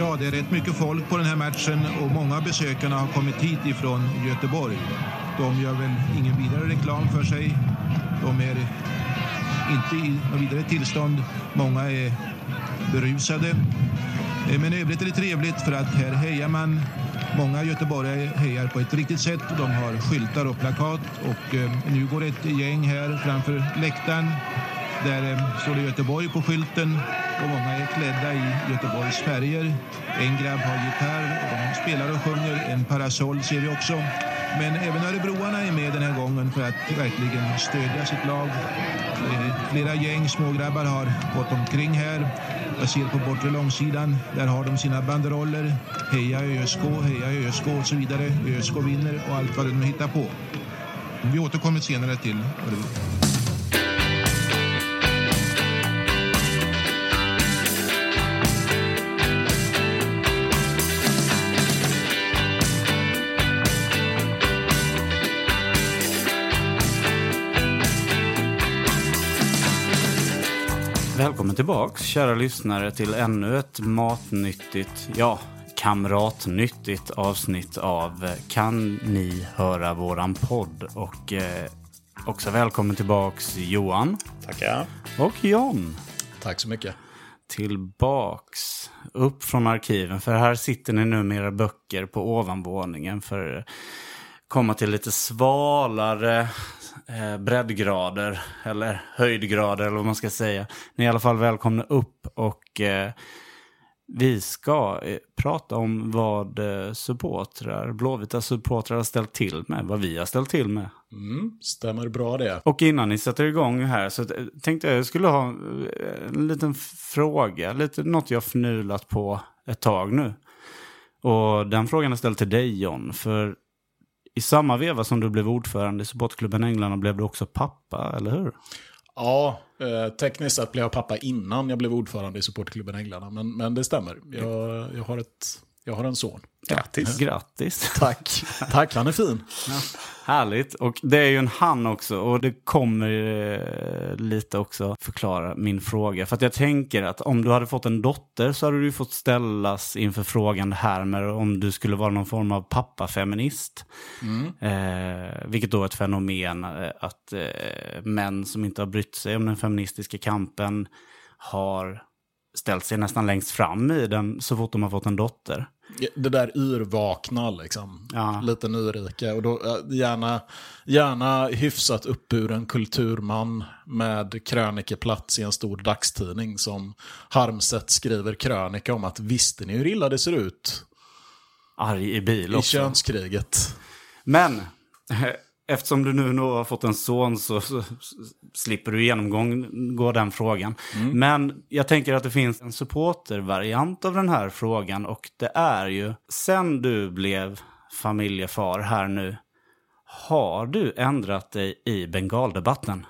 Ja, det är rätt mycket folk på den här matchen och många besökarna har kommit hit ifrån Göteborg. De gör väl ingen vidare reklam för sig. De är inte i något vidare tillstånd. Många är berusade. Eh, men i övrigt är det trevligt för att här hejar man. Många göteborgare hejar på ett riktigt sätt. De har skyltar och plakat och eh, nu går ett gäng här framför läktaren. Där eh, står det Göteborg på skylten och många är klädda i Göteborgs färger. En grabb har gitarr och de spelar och sjunger. En parasoll ser vi också. Men även örebroarna är med den här gången för att verkligen stödja sitt lag. Eh, flera gäng smågrabbar har gått omkring här. Jag ser på bortre långsidan, där har de sina banderoller. Heja ÖSK, heja ÖSK och så vidare. ÖSK vinner och allt vad de hittar på. Vi återkommer senare till Örebro. Välkommen tillbaks kära lyssnare till ännu ett matnyttigt, ja, kamratnyttigt avsnitt av eh, Kan ni höra våran podd? Och eh, också välkommen tillbaks Johan Tackar. och John. Tack så mycket. Tillbaks, upp från arkiven, för här sitter ni nu med era böcker på ovanvåningen för att komma till lite svalare eh, breddgrader eller höjdgrader eller vad man ska säga. Ni är i alla fall välkomna upp och eh, vi ska eh, prata om vad eh, supportrar, Blåvita supportrar har ställt till med, vad vi har ställt till med. Mm, stämmer bra det. Och innan ni sätter igång här så tänkte jag jag skulle ha eh, en liten fråga, lite något jag fnulat på ett tag nu. Och den frågan är ställd till dig John, för i samma veva som du blev ordförande i supportklubben Änglarna blev du också pappa, eller hur? Ja, eh, tekniskt sett blev jag pappa innan jag blev ordförande i supportklubben Änglarna. Men, men det stämmer. Jag, jag, har ett, jag har en son. Grattis. Grattis. Tack. Tack, han är fin. Härligt. Och det är ju en han också. Och det kommer eh, lite också förklara min fråga. För att jag tänker att om du hade fått en dotter så hade du ju fått ställas inför frågan här med om du skulle vara någon form av pappafeminist. Eh, vilket då är ett fenomen eh, att eh, män som inte har brytt sig om den feministiska kampen har ställt sig nästan längst fram i den så fort de har fått en dotter. Det där yrvakna, liksom. Ja. Lite nyrika. Och då, gärna, gärna hyfsat uppburen kulturman med krönikeplats i en stor dagstidning som harmsett skriver krönika om att visste ni hur illa det ser ut Arg i bil i också. könskriget? Men eftersom du nu har fått en son så, så, så slipper du genomgå den frågan. Men jag tänker att det finns en supportervariant av den här frågan och det är ju sen du blev familjefar här nu. Har du ändrat dig i bengaldebatten?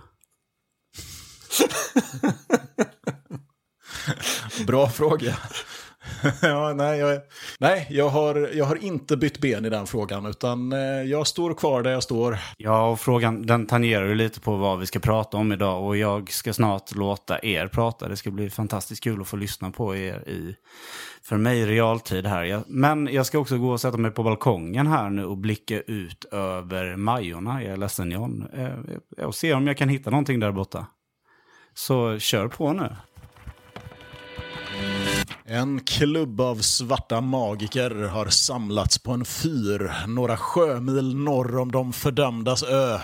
Bra fråga. ja, nej, jag, nej jag, har, jag har inte bytt ben i den frågan, utan eh, jag står kvar där jag står. Ja, och frågan den tangerar ju lite på vad vi ska prata om idag och jag ska snart låta er prata. Det ska bli fantastiskt kul att få lyssna på er i, för mig, realtid här. Jag, men jag ska också gå och sätta mig på balkongen här nu och blicka ut över Majorna. Jag är ledsen John. Eh, och se om jag kan hitta någonting där borta. Så kör på nu. En klubb av svarta magiker har samlats på en fyr några sjömil norr om de fördömdas ö.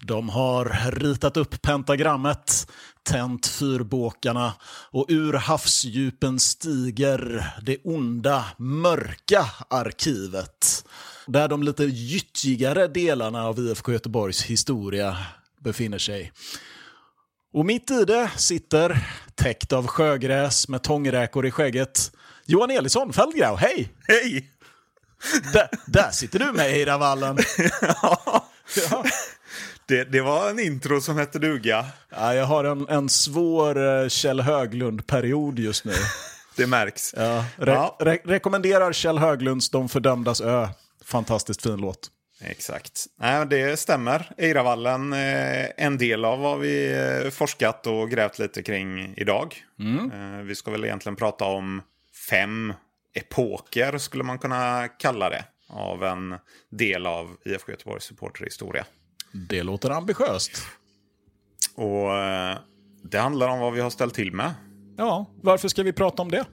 De har ritat upp pentagrammet, tänt fyrbåkarna och ur havsdjupen stiger det onda, mörka arkivet. Där de lite gyttjigare delarna av IFK Göteborgs historia befinner sig. Och mitt i det sitter, täckt av sjögräs med tångräkor i skägget, Johan Elisson, Feldgrau. Hej! Hej! Där, där sitter du med i ravallen. ja, Ja. det, det var en intro som hette duga. Ja, jag har en, en svår eh, Kjell Höglund-period just nu. Det märks. Ja, re Ja. Re rekommenderar Kjell Höglunds De fördömdas ö. Fantastiskt fin låt. Exakt. Nej, det stämmer. Eiravallen är en del av vad vi eh, forskat och grävt lite kring idag. Eh, Vi ska väl egentligen prata om fem epoker skulle man kunna kalla det. Av en del av IFK Göteborgs supporterhistoria. Det låter ambitiöst. Och eh, det handlar om vad vi har ställt till med. Ja, varför ska vi prata om det?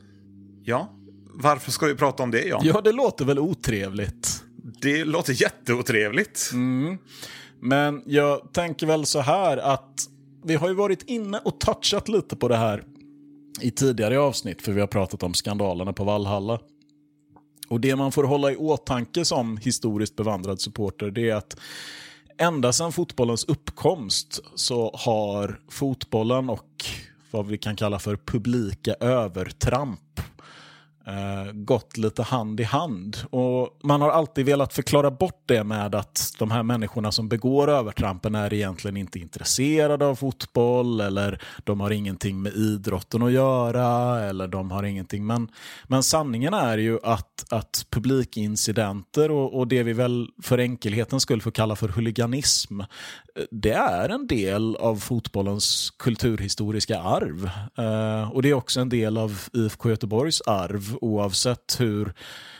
Ja, varför ska vi prata om det Jan? Ja, det låter väl otrevligt. Det låter jätteotrevligt. Mm. Men jag tänker väl så här att vi har ju varit inne och touchat lite på det här i tidigare avsnitt, för vi har pratat om skandalerna på Valhalla. Och det man får hålla i åtanke som historiskt bevandrad supporter, det är att ända sedan fotbollens uppkomst så har fotbollen och vad vi kan kalla för publika övertramp eh, gått lite hand i hand. Och Man har alltid velat förklara bort det med att de här människorna som begår övertrampen är egentligen inte intresserade av fotboll eller de har ingenting med idrotten att göra eller de har ingenting. Men, men sanningen är ju att, att publikincidenter och, och det vi väl för enkelhetens skull får kalla för huliganism eh, det är en del av fotbollens kulturhistoriska arv. Eh, och det är också en del av IFK Göteborgs arv oavsett hur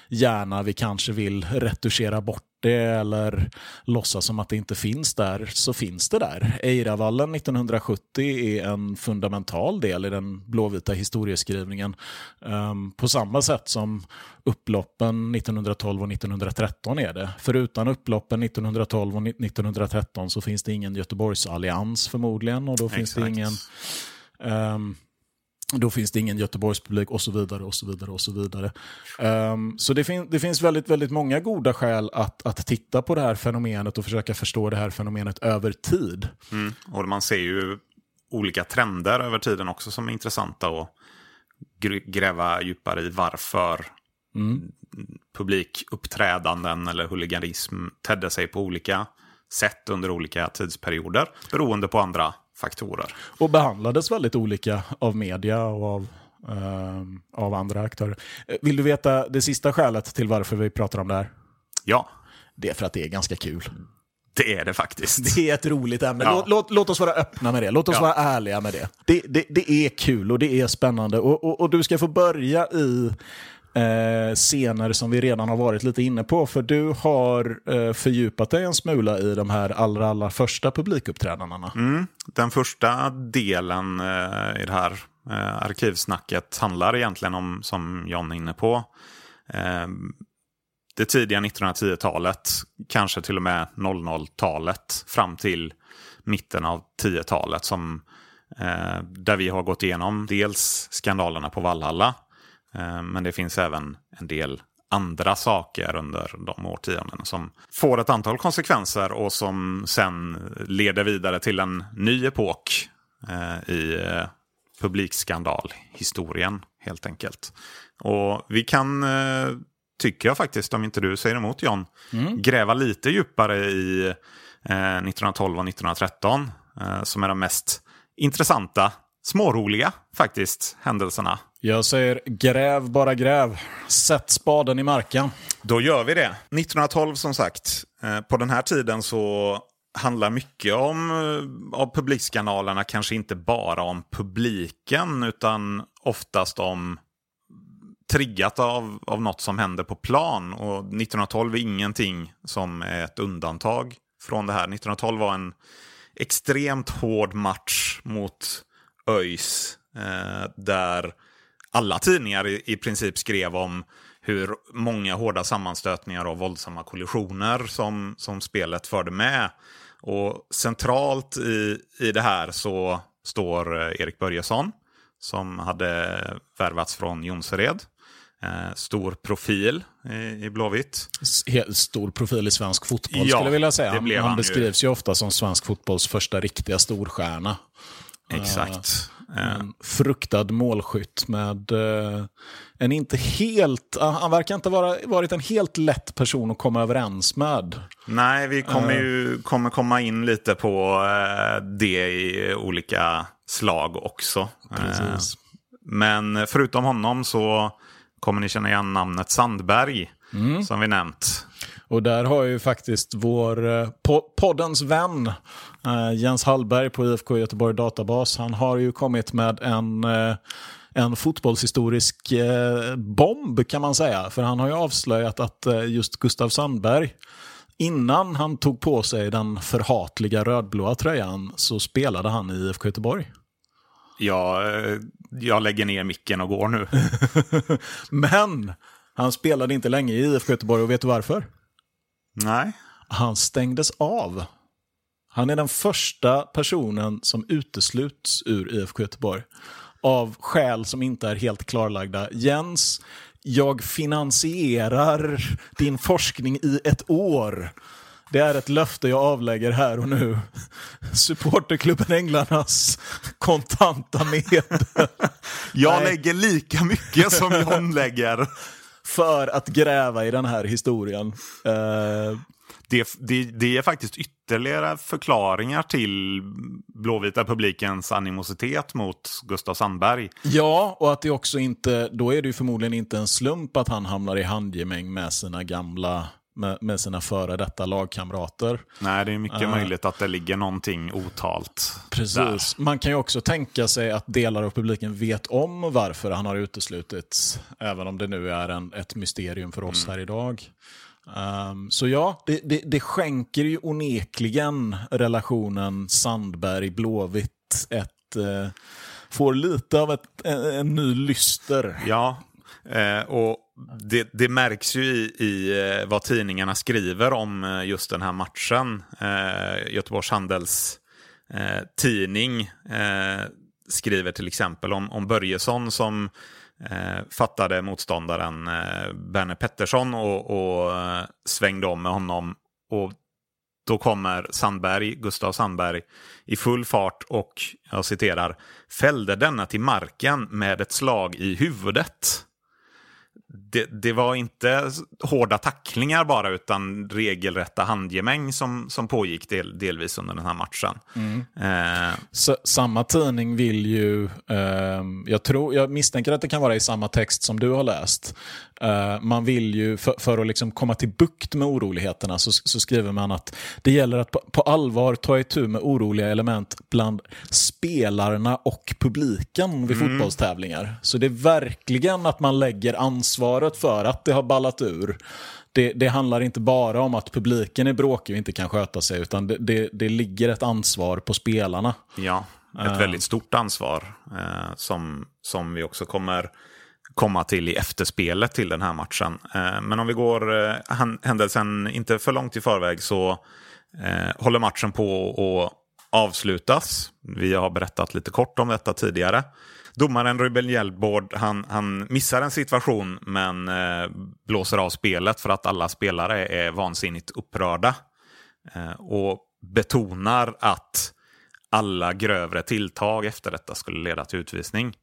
gärna vi kanske vill retuschera bort det eller låtsas som att det inte finns där, så finns det där. Eiravallen 1970 är en fundamental del i den blåvita historieskrivningen. Um, på samma sätt som upploppen 1912 och 1913 är det. För utan upploppen 1912 och 1913 så finns det ingen Göteborgsallians förmodligen och då Exakt. finns det ingen um, då finns det ingen Göteborgspublik och så vidare. och Så vidare och så vidare. Um, så det, fin det finns väldigt, väldigt många goda skäl att, att titta på det här fenomenet och försöka förstå det här fenomenet över tid. Mm. Och man ser ju olika trender över tiden också som är intressanta att gr- gräva djupare i varför publikuppträdanden eller huliganism tedde sig på olika sätt under olika tidsperioder beroende på andra faktorer. Och behandlades väldigt olika av media och av, ehm, av andra aktörer. Eh, Vill du veta det sista skälet till varför vi pratar om det här? Ja, Det är för att det är ganska kul. det är det faktiskt. Det är ett roligt ämne. Ja. Låt, låt, låt oss vara öppna med det. Låt oss Ja. vara ärliga med det. Det, det. det är kul och det är spännande. Och, och, och du ska få börja i eh, scener som vi redan har varit lite inne på. För du har eh, fördjupat dig en smula i de här allra, allra första publikuppträdandena. Mm. Den första delen eh, i det här eh, arkivsnacket handlar egentligen om, som John är inne på, eh, det tidiga 1910-talet, kanske till och med 00-talet, fram till mitten av 10-talet, som, eh, där vi har gått igenom dels skandalerna på Vallhalla, men det finns även en del andra saker under de årtiondena som får ett antal konsekvenser och som sen leder vidare till en ny epok eh, i eh, publikskandalhistorien helt enkelt. Och vi kan, eh, tycker jag faktiskt, om inte du säger emot John, gräva lite djupare i eh, 1912 och 1913 eh, som är de mest intressanta, småroliga faktiskt, händelserna jag säger gräv, bara gräv. Sätt spaden i marken. Då gör vi det. 1912 som sagt. Eh, på den här tiden så handlar mycket om eh, av publikskanalerna kanske inte bara om publiken utan oftast om triggat av, av något som händer på plan. Och 1912 är ingenting som är ett undantag från det här. 1912 var en extremt hård match mot ÖIS eh, där alla tidningar i, i princip skrev om hur många hårda sammanstötningar och våldsamma kollisioner som, som spelet förde med. Och centralt i, i det här så står eh, Erik Börjesson som hade värvats från Jonsered. Eh, stor profil i, i Blåvitt. Stor profil i svensk fotboll Ja, skulle jag vilja säga. han, han ju. beskrivs ju ofta som svensk fotbolls första riktiga storstjärna. Exakt. Eh, En fruktad målskytt med eh, en inte helt... ah, Han verkar inte vara varit en helt lätt person att komma överens med. Nej, vi kommer ju kommer komma in lite på eh, det i olika slag också. Precis. Eh, men förutom honom så kommer ni känna igen namnet Sandberg, som vi nämnt. Och där har ju faktiskt vår eh, po poddens vän eh, Jens Hallberg på IFK Göteborg Databas, han har ju kommit med en, eh, en fotbollshistorisk eh, bomb kan man säga. För han har ju avslöjat att just Gustav Sandberg, innan han tog på sig den förhatliga rödblåa tröjan så spelade han i IFK Göteborg. Ja, jag lägger ner micken och går nu. Men han spelade inte länge i IFK Göteborg och vet du varför? Nej. Han stängdes av. Han är den första personen som utesluts ur IFK Göteborg. Av skäl som inte är helt klarlagda. Jens, jag finansierar din forskning i ett år. Det är ett löfte jag avlägger här och nu. Supporterklubben Änglarnas kontanta medel. Jag Nej. lägger lika mycket som John lägger. För att gräva i den här historien. Eh, Det, det, det är faktiskt ytterligare förklaringar till blåvita publikens animositet mot Gustav Sandberg. Ja, och att det också inte, då är det förmodligen inte en slump att han hamnar i handgemäng med sina gamla, med, med sina före detta lagkamrater. Nej, det är mycket möjligt att det ligger någonting otalt. Precis. Man kan ju också tänka sig att delar av publiken vet om varför han har uteslutits, även om det nu är en, ett mysterium för oss här idag. Ehm, så ja, det, det, det skänker ju onekligen relationen Sandberg-Blåvitt ett, eh, får lite av ett, en, en ny lyster. Ja, eh, och det, det märks ju i, i eh, vad tidningarna skriver om eh, just den här matchen. Eh, Göteborgs Handels eh, tidning eh, skriver till exempel om, om Börjesson som eh, fattade motståndaren eh, Berne Pettersson och, och eh, svängde om med honom. Och då kommer Sandberg, Gustav Sandberg i full fart och, jag citerar, fällde denna till marken med ett slag i huvudet. Det, det var inte hårda tacklingar bara, utan regelrätta handgemäng som, som pågick del, delvis under den här matchen. Eh, S- samma tidning vill ju, ehm, jag, tror, jag misstänker att det kan vara i samma text som du har läst. Eh, man vill ju, för, för att liksom komma till bukt med oroligheterna, så, så skriver man att det gäller att på, på allvar ta itu med oroliga element bland spelarna och publiken vid fotbollstävlingar. Så det är verkligen att man lägger ansvaret för att det har ballat ur. Det, det handlar inte bara om att publiken är bråkig och inte kan sköta sig, utan det, det, det ligger ett ansvar på spelarna. Ja, ett väldigt stort ansvar eh, som, som vi också kommer komma till i efterspelet till den här matchen. Eh, men om vi går eh, händelsen inte för långt i förväg så eh, håller matchen på att avslutas. Vi har berättat lite kort om detta tidigare. Domaren Ruben Hjelbord, han, han missar en situation men eh, blåser av spelet för att alla spelare är vansinnigt upprörda. Eh, och betonar att alla grövre tilltag efter detta skulle leda till utvisning.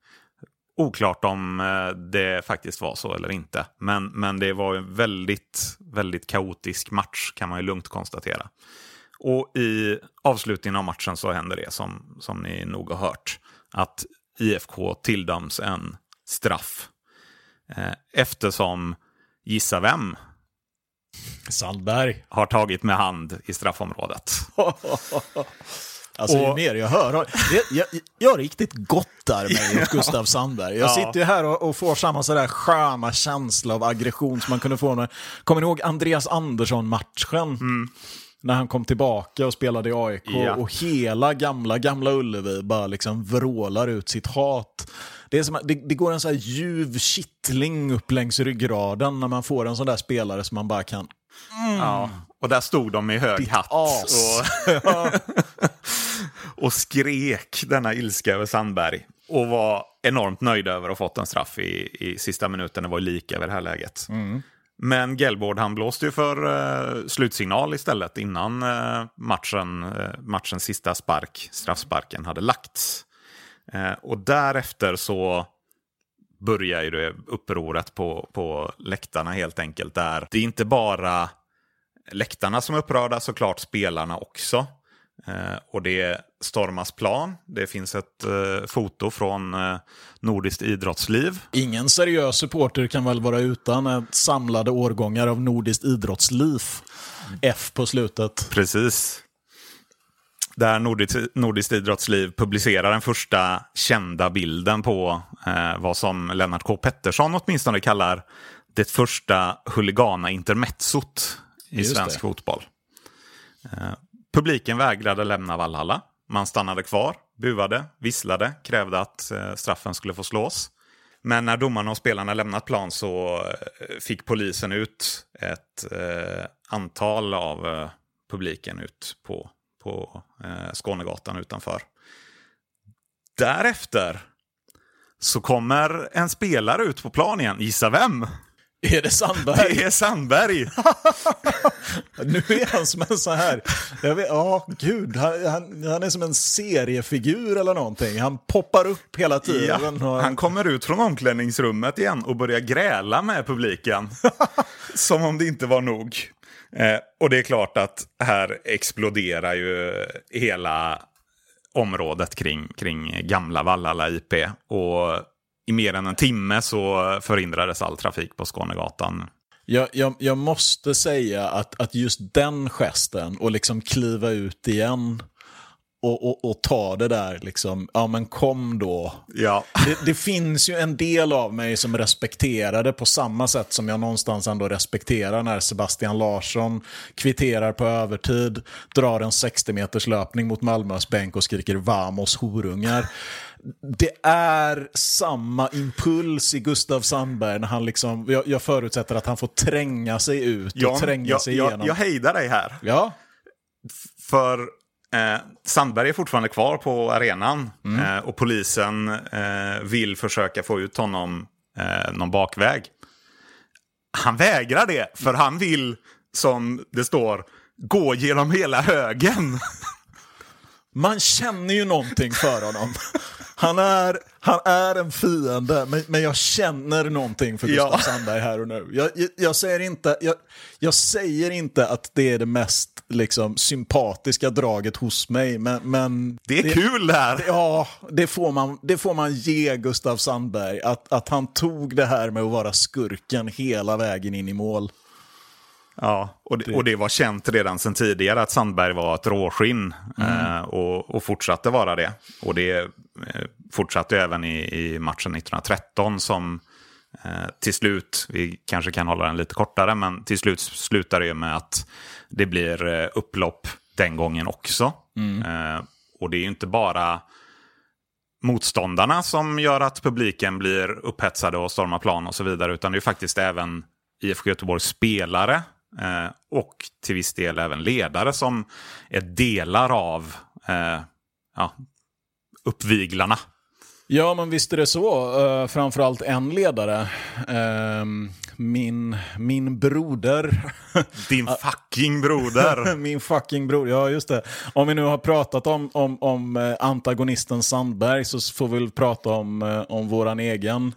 Oklart om eh, det faktiskt var så eller inte. Men, men det var en väldigt, väldigt kaotisk match kan man ju lugnt konstatera. Och i avslutningen av matchen så händer det som, som ni nog har hört. Att IFK tilldöms en straff. Eh, eftersom, gissa vem, Sandberg. har tagit med hand i straffområdet. Alltså ju Och- mer jag hör, jag, jag, jag riktigt gottar mig åt Gustav Sandberg. Jag Ja. sitter ju här och, och får samma sådär sköna känsla av aggression som man kunde få när, kommer ni ihåg Andreas Andersson-matchen? När han kom tillbaka och spelade i AIK Ja. och hela gamla, gamla Ullevi bara liksom vrålar ut sitt hat. Det, är som, det, det går en så här ljuv kittling upp längs ryggraden när man får en sån där spelare som man bara kan Ja, och där stod de i hög Ditt hatt as. och, och skrek denna ilska över Sandberg. Och var enormt nöjda över att ha fått en straff i, i sista minuten. Det var lika över det här läget. Men Gelbord han blåste ju för eh, slutsignal istället innan eh, matchen, eh, matchens sista spark, straffsparken, hade lagts. Eh, och därefter så börjar ju det upproret på, på läktarna helt enkelt. Där det är inte bara läktarna som är upprörda, såklart spelarna också. Eh, och det stormas plan. Det finns ett eh, foto från eh, Nordiskt idrottsliv. Ingen seriös supporter kan väl vara utan ett samlade årgångar av nordiskt idrottsliv. F på slutet. Precis. där Nordiskt, Nordiskt idrottsliv publicerar den första kända bilden på eh, vad som Lennart K Pettersson åtminstone kallar det första huligana intermezzot i Just svensk det. fotboll. Publiken vägrade lämna Valhalla. Man stannade kvar, buade, visslade, krävde att eh, straffen skulle få slås. Men när domarna och spelarna lämnat plan så eh, fick polisen ut ett eh, antal av eh, publiken ut på, på eh, Skånegatan utanför. Därefter så kommer en spelare ut på plan igen. Gissa vem? Är det Sandberg? Det är Sandberg! Nu är han som en så här, jag vet, ja gud, han, han, han är som en seriefigur eller någonting. Han poppar upp hela tiden. Ja, och, han kommer ut från omklädningsrummet igen och börjar gräla med publiken. Som om det inte var nog. Eh, och det är klart att här exploderar ju hela området kring, kring gamla Vallala IP. Och i mer än en timme så förhindrades all trafik på Skånegatan. jag, jag, jag måste säga att, att just den gesten och liksom kliva ut igen och, och, och ta det där liksom, ja men kom då. Ja. Det, det finns ju en del av mig som respekterar det på samma sätt som jag någonstans ändå respekterar när Sebastian Larsson kvitterar på övertid, drar en 60 meters löpning mot Malmös bänk och skriker vamos horungar. Det är samma impuls i Gustav Sandberg när han liksom, jag, jag förutsätter att han får tränga sig ut och Jan, tränga jag, sig jag, igenom. jag hejdar dig här. Ja, För eh, Sandberg är fortfarande kvar på arenan eh, och polisen eh, vill försöka få ut honom eh, någon bakväg. Han vägrar det, för han vill, som det står, gå genom hela högen. Man känner ju någonting för honom. Han är, han är en fiende, men, men jag känner någonting för Gustav Ja. Sandberg här och nu. Jag, jag, jag, säger inte, jag, jag säger inte att det är det mest liksom, sympatiska draget hos mig, men... men Det är kul det här. Ja, det får, man, det får man ge Gustav Sandberg. Att, att han tog det här med att vara skurken hela vägen in i mål. Ja, och det, och det var känt redan sedan tidigare att Sandberg var ett råskinn eh, och, och fortsatte vara det. Och det eh, fortsatte även i, i matchen 1913 som eh, till slut, vi kanske kan hålla den lite kortare, men till slut slutar det med att det blir upplopp den gången också. Eh, och det är ju inte bara motståndarna som gör att publiken blir upphetsade och stormar plan och så vidare, utan det är faktiskt även IFK Göteborgs spelare och till viss del även ledare som är delar av eh, ja, uppviglarna. Ja, men visst är det så. Uh, framförallt en ledare. Ehm, min, min broder. Din fucking broder! min fucking bror. Ja, just det. Om vi nu har pratat om, om, om eh, antagonisten Sandberg så får vi väl prata om, eh, om våran egen eh,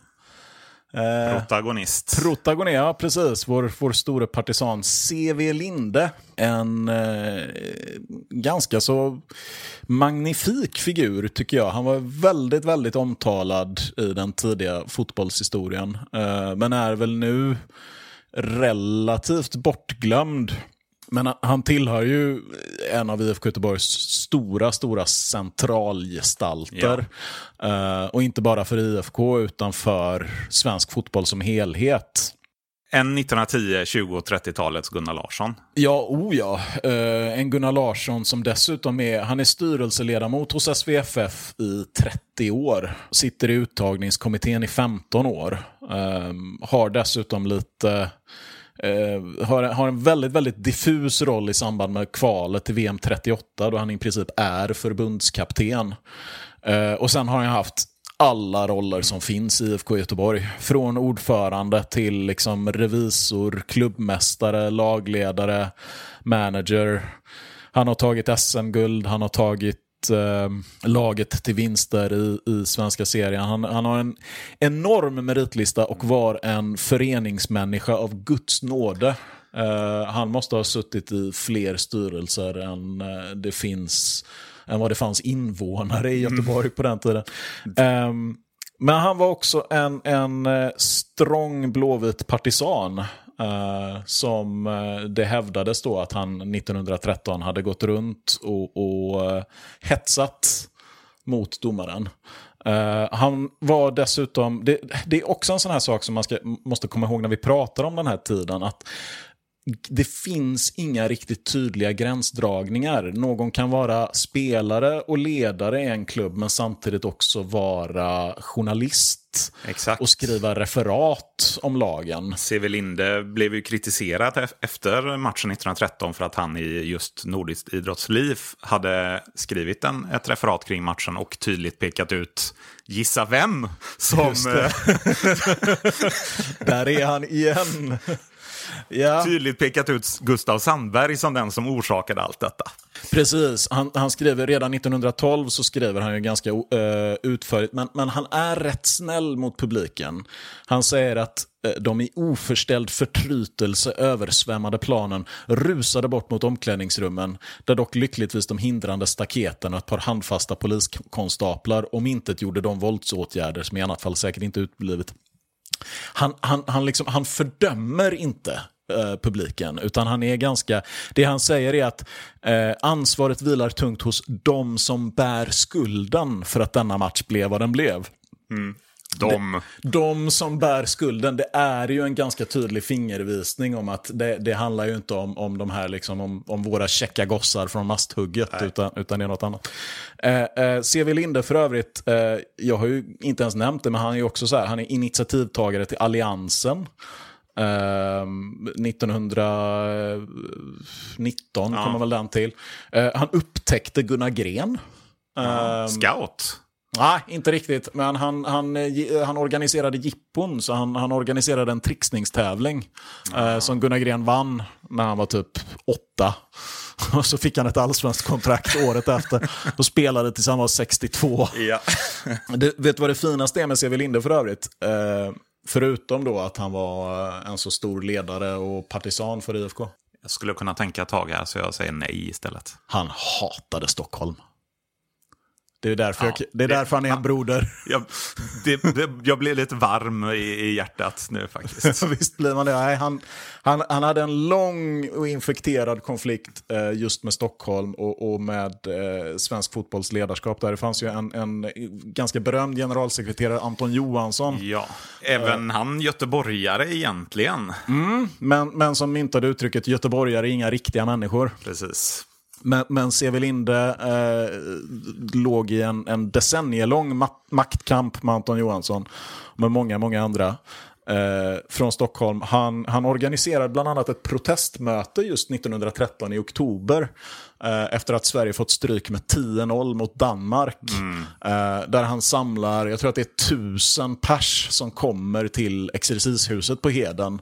Protagonist. protagonist. Ja, precis. Vår, vår store partisan C.V. Linde. En eh, ganska så magnifik figur tycker jag. Han var väldigt, väldigt omtalad i den tidiga fotbollshistorien. Eh, men är väl nu relativt bortglömd. Men han- tillhör ju en av IFK Göteborgs stora, stora centralgestalter. Eh, och inte bara för IFK utan för svensk fotboll som helhet. En 1910, 20 och 30-talets Gunnar Larsson. Ja, o ja. Eh, en Gunnar Larsson som dessutom är, han är styrelseledamot hos SVFF i 30 år. Sitter i uttagningskommittén i 15 år. Eh, har dessutom lite, eh, har, har en väldigt, väldigt diffus roll i samband med kvalet till VM 38 då han i princip är förbundskapten. Eh, och sen har han haft alla roller som finns i IFK Göteborg. Från ordförande till liksom revisor, klubbmästare, lagledare, manager. Han har tagit SM-guld, han har tagit eh, laget till vinster i, i svenska serien. Han, han har en enorm meritlista och var en föreningsmänniska av Guds nåde. Eh, han måste ha suttit i fler styrelser än eh, det finns än vad det fanns invånare i Göteborg på den tiden. Ehm, Men han var också en, en eh, strong blåvit partisan. Uh, som uh, det hävdades då att han 1913 hade gått runt och, och uh, hetsat mot domaren. han var dessutom, det, det, är också en sån här sak som man ska, måste komma ihåg när vi pratar om den här tiden. att det finns inga riktigt tydliga gränsdragningar. Någon kan vara spelare och ledare i en klubb men samtidigt också vara journalist Exakt. och skriva referat om lagen. C.V. Linde blev ju kritiserad efter matchen 1913 för att han i just Nordiskt idrottsliv hade skrivit en, ett referat kring matchen och tydligt pekat ut Gissa vem? Som... Där är han igen ja. tydligt pekat ut Gustav Sandberg som den som orsakade allt detta. Precis, han, han skriver redan 1912 så skriver han ju ganska uh, utförligt, men, men han är rätt snäll mot publiken. Han säger att uh, de i oförställd förtrytelse översvämmade planen rusade bort mot omklädningsrummen, där dock lyckligtvis de hindrande staketen och ett par handfasta poliskonstaplar om inte gjorde de våldsåtgärder som i annat fall säkert inte utblivit han, han, han, liksom, han fördömer inte eh, publiken, utan han är ganska... Det han säger är att eh, ansvaret vilar tungt hos de som bär skulden för att denna match blev vad den blev. Mm. De. de som bär skulden, det är ju en ganska tydlig fingervisning om att det, det handlar ju inte om, om de här liksom, om, om våra käcka gossar från masthugget, utan, utan det är något annat. Eh, eh, C.V. Linde för övrigt, eh, jag har ju inte ens nämnt det, men han är ju också så här, han är initiativtagare till Alliansen. Uh, 1919 ja. kommer väl den till. Uh, han upptäckte Gunnar Gren. Uh, Scout? Nej, inte riktigt. Men han, han, eh, han organiserade jippon, så han, han organiserade en trixningstävling. Eh, som Gunnar Gren vann när han var typ åtta. Och så fick han ett allsvenskt kontrakt året efter. Och spelade tills han var 62. Ja. det, vet du vad det finaste är med C.V. Linde för övrigt? Eh, förutom då att han var eh, en så stor ledare och partisan för IFK. Jag skulle kunna tänka ett tag här, så jag säger nej istället. Han hatade Stockholm. Det är därför, ja, jag, det är därför han är en broder. Jag, det, det, jag blir lite varm i, i hjärtat nu faktiskt. Visst blir man det. Nej, han, han, han hade en lång och infekterad konflikt eh, just med Stockholm och, och med eh, svensk fotbolls ledarskap. Där det fanns ju en, en ganska berömd generalsekreterare, Anton Johansson. Ja, även eh, han göteborgare egentligen. Mm, men, men som myntade uttrycket göteborgare är inga riktiga människor. Precis. Men, men C.V. Linde eh, låg i en, en decennielång ma maktkamp med Anton Johansson. Med många, många andra eh, från Stockholm. Han, han organiserade bland annat ett protestmöte just 1913 i oktober. Eh, efter att Sverige fått stryk med 10-0 mot Danmark. Mm. Eh, där han samlar, jag tror att det är tusen pers som kommer till exercishuset på Heden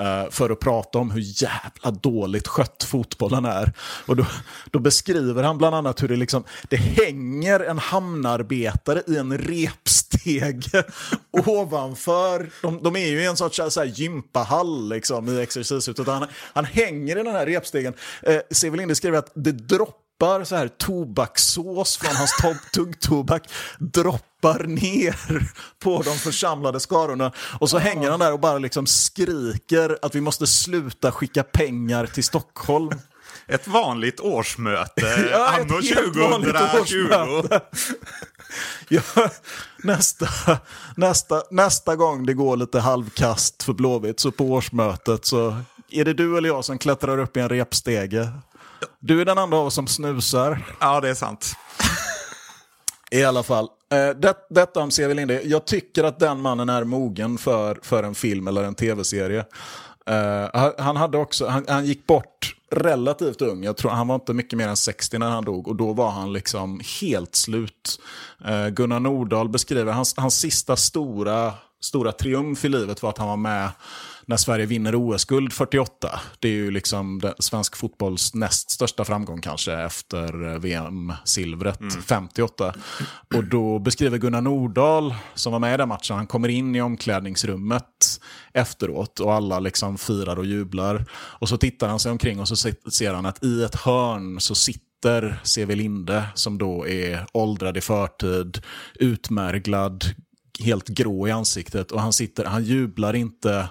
Eh, för att prata om hur jävla dåligt skött fotbollen är. Och då, då beskriver han bland annat hur det, liksom, det hänger en hamnarbetare i en repstege ovanför. De, de, är ju i en sorts eh, så här, gympahall liksom, i exercishuset. Han, han hänger i den här repstegen. Eh, Sevelinde skriver att det droppar droppar så här tobakssås från hans tuggtobak droppar ner på de församlade skarorna. Och så hänger han där och bara liksom skriker att vi måste sluta skicka pengar till Stockholm. Ett vanligt årsmöte ja, anno 2020. Ja, nästa, nästa, nästa gång det går lite halvkast för Blåvitt så på årsmötet så är det du eller jag som klättrar upp i en repstege du är den andra av oss som snusar. Ja, det är sant. I alla fall. Eh, det, detta om C.V. Linde. Jag tycker att den mannen är mogen för, för en film eller en tv-serie. Uh, han, hade också, han, han, gick bort relativt ung. Jag tror Han var inte mycket mer än 60 när han dog och då var han liksom helt slut. Uh, Gunnar Nordahl beskriver hans, hans sista stora, stora triumf i livet var att han var med när Sverige vinner OS-guld 48. Det är ju liksom svensk fotbolls näst största framgång kanske efter VM-silvret mm. 58. Och då beskriver Gunnar Nordahl, som var med i den matchen, han kommer in i omklädningsrummet efteråt och alla liksom firar och jublar. Och så tittar han sig omkring och så ser han att i ett hörn så sitter C.V. Linde som då är åldrad i förtid, utmärglad, helt grå i ansiktet och han sitter, han jublar inte,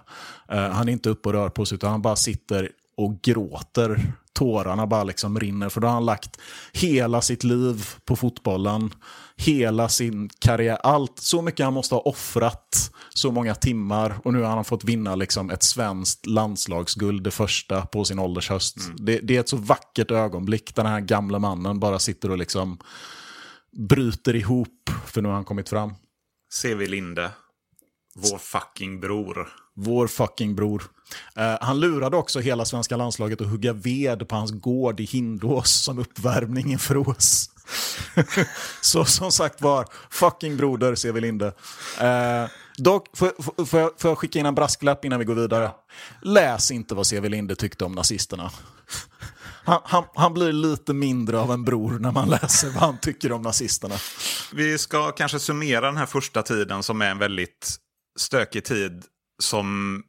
eh, han är inte uppe och rör på sig utan han bara sitter och gråter. Tårarna bara liksom rinner för då har han lagt hela sitt liv på fotbollen. Hela sin karriär, allt, så mycket han måste ha offrat, så många timmar och nu har han fått vinna liksom ett svenskt landslagsguld, det första på sin ålders höst. Mm. Det, det, är ett så vackert ögonblick, den här gamla mannen bara sitter och liksom bryter ihop för nu har han kommit fram. C.V. Linde, vår fucking bror. Vår fucking bror. Uh, han lurade också hela svenska landslaget att hugga ved på hans gård i Hindås som uppvärmning inför OS. så som sagt var, fucking broder C.V. Linde. Uh, dock, får, får, jag, får jag skicka in en brasklapp innan vi går vidare? Läs inte vad C.V. Linde tyckte om nazisterna. Han, han, han, blir lite mindre av en bror när man läser vad han tycker om nazisterna. Vi ska kanske summera den här första tiden som är en väldigt stökig tid som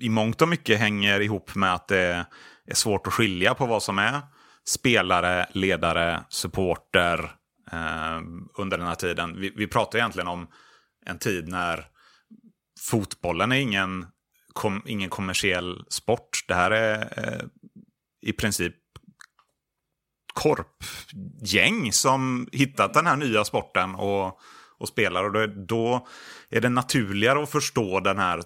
i mångt och mycket hänger ihop med att det är svårt att skilja på vad som är spelare, ledare, supporter eh, under den här tiden. Vi, vi pratar egentligen om en tid när fotbollen är ingen, kom, ingen kommersiell sport. Det här är eh, i princip korpgäng som hittat den här nya sporten och, och spelar. Och då, då är det naturligare att förstå den här,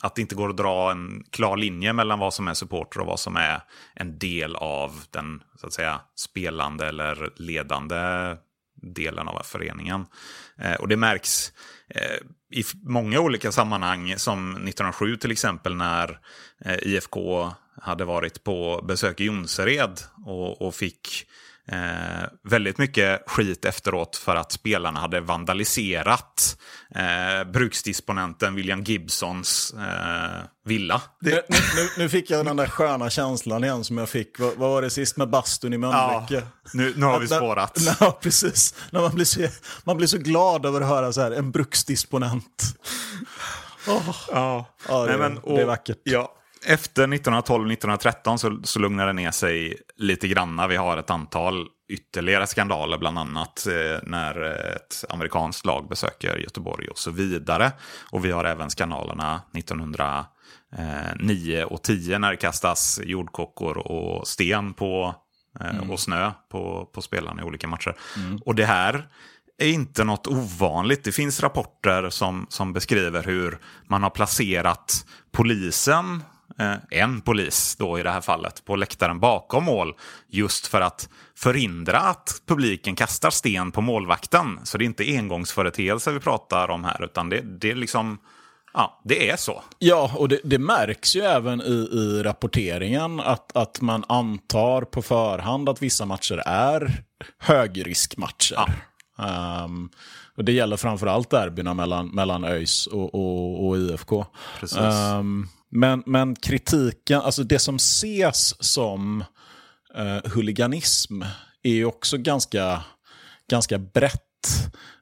att det inte går att dra en klar linje mellan vad som är supporter och vad som är en del av den så att säga, spelande eller ledande delen av föreningen. Eh, och det märks eh, i många olika sammanhang, som 1907 till exempel när eh, IFK hade varit på besök i Jonsered och, och fick Eh, väldigt mycket skit efteråt för att spelarna hade vandaliserat eh, bruksdisponenten William Gibsons eh, villa. Det... Nu, nu, nu, fick jag den där sköna känslan igen som jag fick. Vad, vad var det sist med bastun i Mölnlycke? Ja, nu, nu har vi spårat. Ja, precis. När man, blir så, man blir så glad över att höra så här, en bruksdisponent. Oh. Ja, ja det, Nej, men, och, det är vackert. Ja, efter 1912-1913 så, så lugnar det ner sig lite granna. Vi har ett antal ytterligare skandaler, bland annat eh, när ett amerikanskt lag besöker Göteborg och så vidare. Och vi har även skandalerna 1909 och 10 när det kastas jordkockor och sten på, eh, mm. och snö på, på spelarna i olika matcher. Mm. Och det här är inte något ovanligt. Det finns rapporter som, som beskriver hur man har placerat polisen en polis då i det här fallet på läktaren bakom mål just för att förhindra att publiken kastar sten på målvakten. Så det är inte engångsföreteelser vi pratar om här utan det, det är liksom Ja, det är så. Ja, och det, det, märks ju även i, i rapporteringen att, att man antar på förhand att vissa matcher är högriskmatcher. Ja. Um, och det gäller framförallt derbyna mellan, mellan ÖIS och, och, och IFK. Precis. Um, men, men kritiken, alltså det som ses som eh, huliganism är ju också ganska, ganska brett.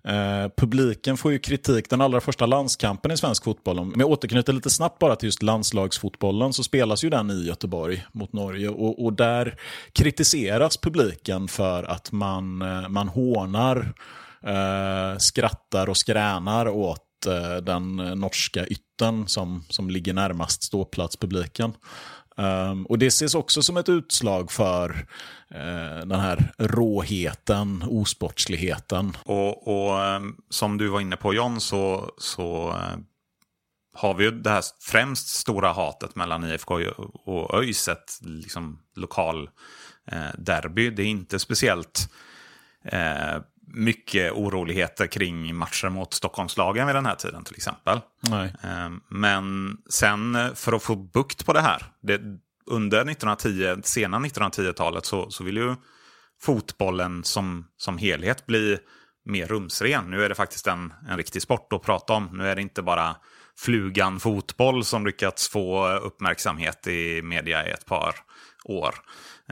Eh, publiken får ju kritik. Den allra första landskampen i svensk fotboll, om jag återknyter lite snabbt bara till just landslagsfotbollen, så spelas ju den i Göteborg mot Norge. Och, och där kritiseras publiken för att man, eh, man hånar, eh, skrattar och skränar åt Eh, den eh, norska ytten som, som ligger närmast ståplatspubliken. Um, och det ses också som ett utslag för uh, den här råheten, osportsligheten. Och, och um, som du var inne på John så, så uh, har vi ju det här främst stora hatet mellan IFK och ÖIS, ett liksom, lokal uh, derby. Det är inte speciellt mycket oroligheter kring matcher mot Stockholmslagen vid den här tiden till exempel. Nej. Ehm, men sen eh, för att få bukt på det här, det, under 1910, sena 1910-talet så, så vill ju fotbollen som, som helhet bli mer rumsren. Nu är det faktiskt en, en riktig sport att prata om. Nu är det inte bara flugan fotboll som lyckats få uppmärksamhet i media i ett par år.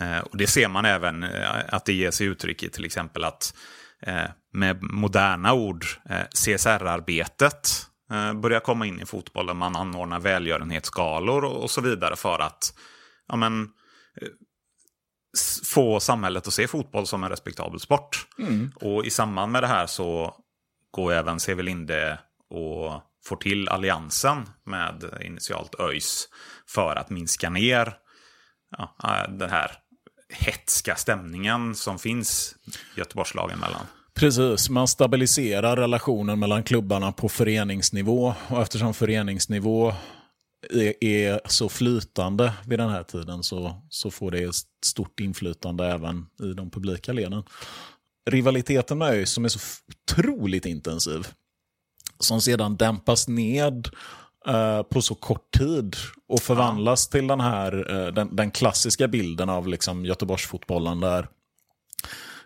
Eh, och det ser man även eh, att det ger sig uttryck i till exempel att Eh, med moderna ord, eh, CSR-arbetet eh, börjar komma in i fotbollen. Man anordnar välgörenhetsgalor och, så vidare för att ja, men, få samhället att se fotboll som en respektabel sport. Mm. Och i samband med det här så går även Sevelinde och får till alliansen med initialt ÖIS för att minska ner ja, den här hetska stämningen som finns Göteborgslagen mellan. Precis, man stabiliserar relationen mellan klubbarna på föreningsnivå och eftersom föreningsnivå är, är så flytande vid den här tiden så, så får det ett stort inflytande även i de publika leden. Rivaliteten med ÖIS som är så otroligt intensiv, som sedan dämpas ned Eh, på så kort tid och förvandlas ja. till den här eh, den, den, klassiska bilden av liksom Göteborgsfotbollen där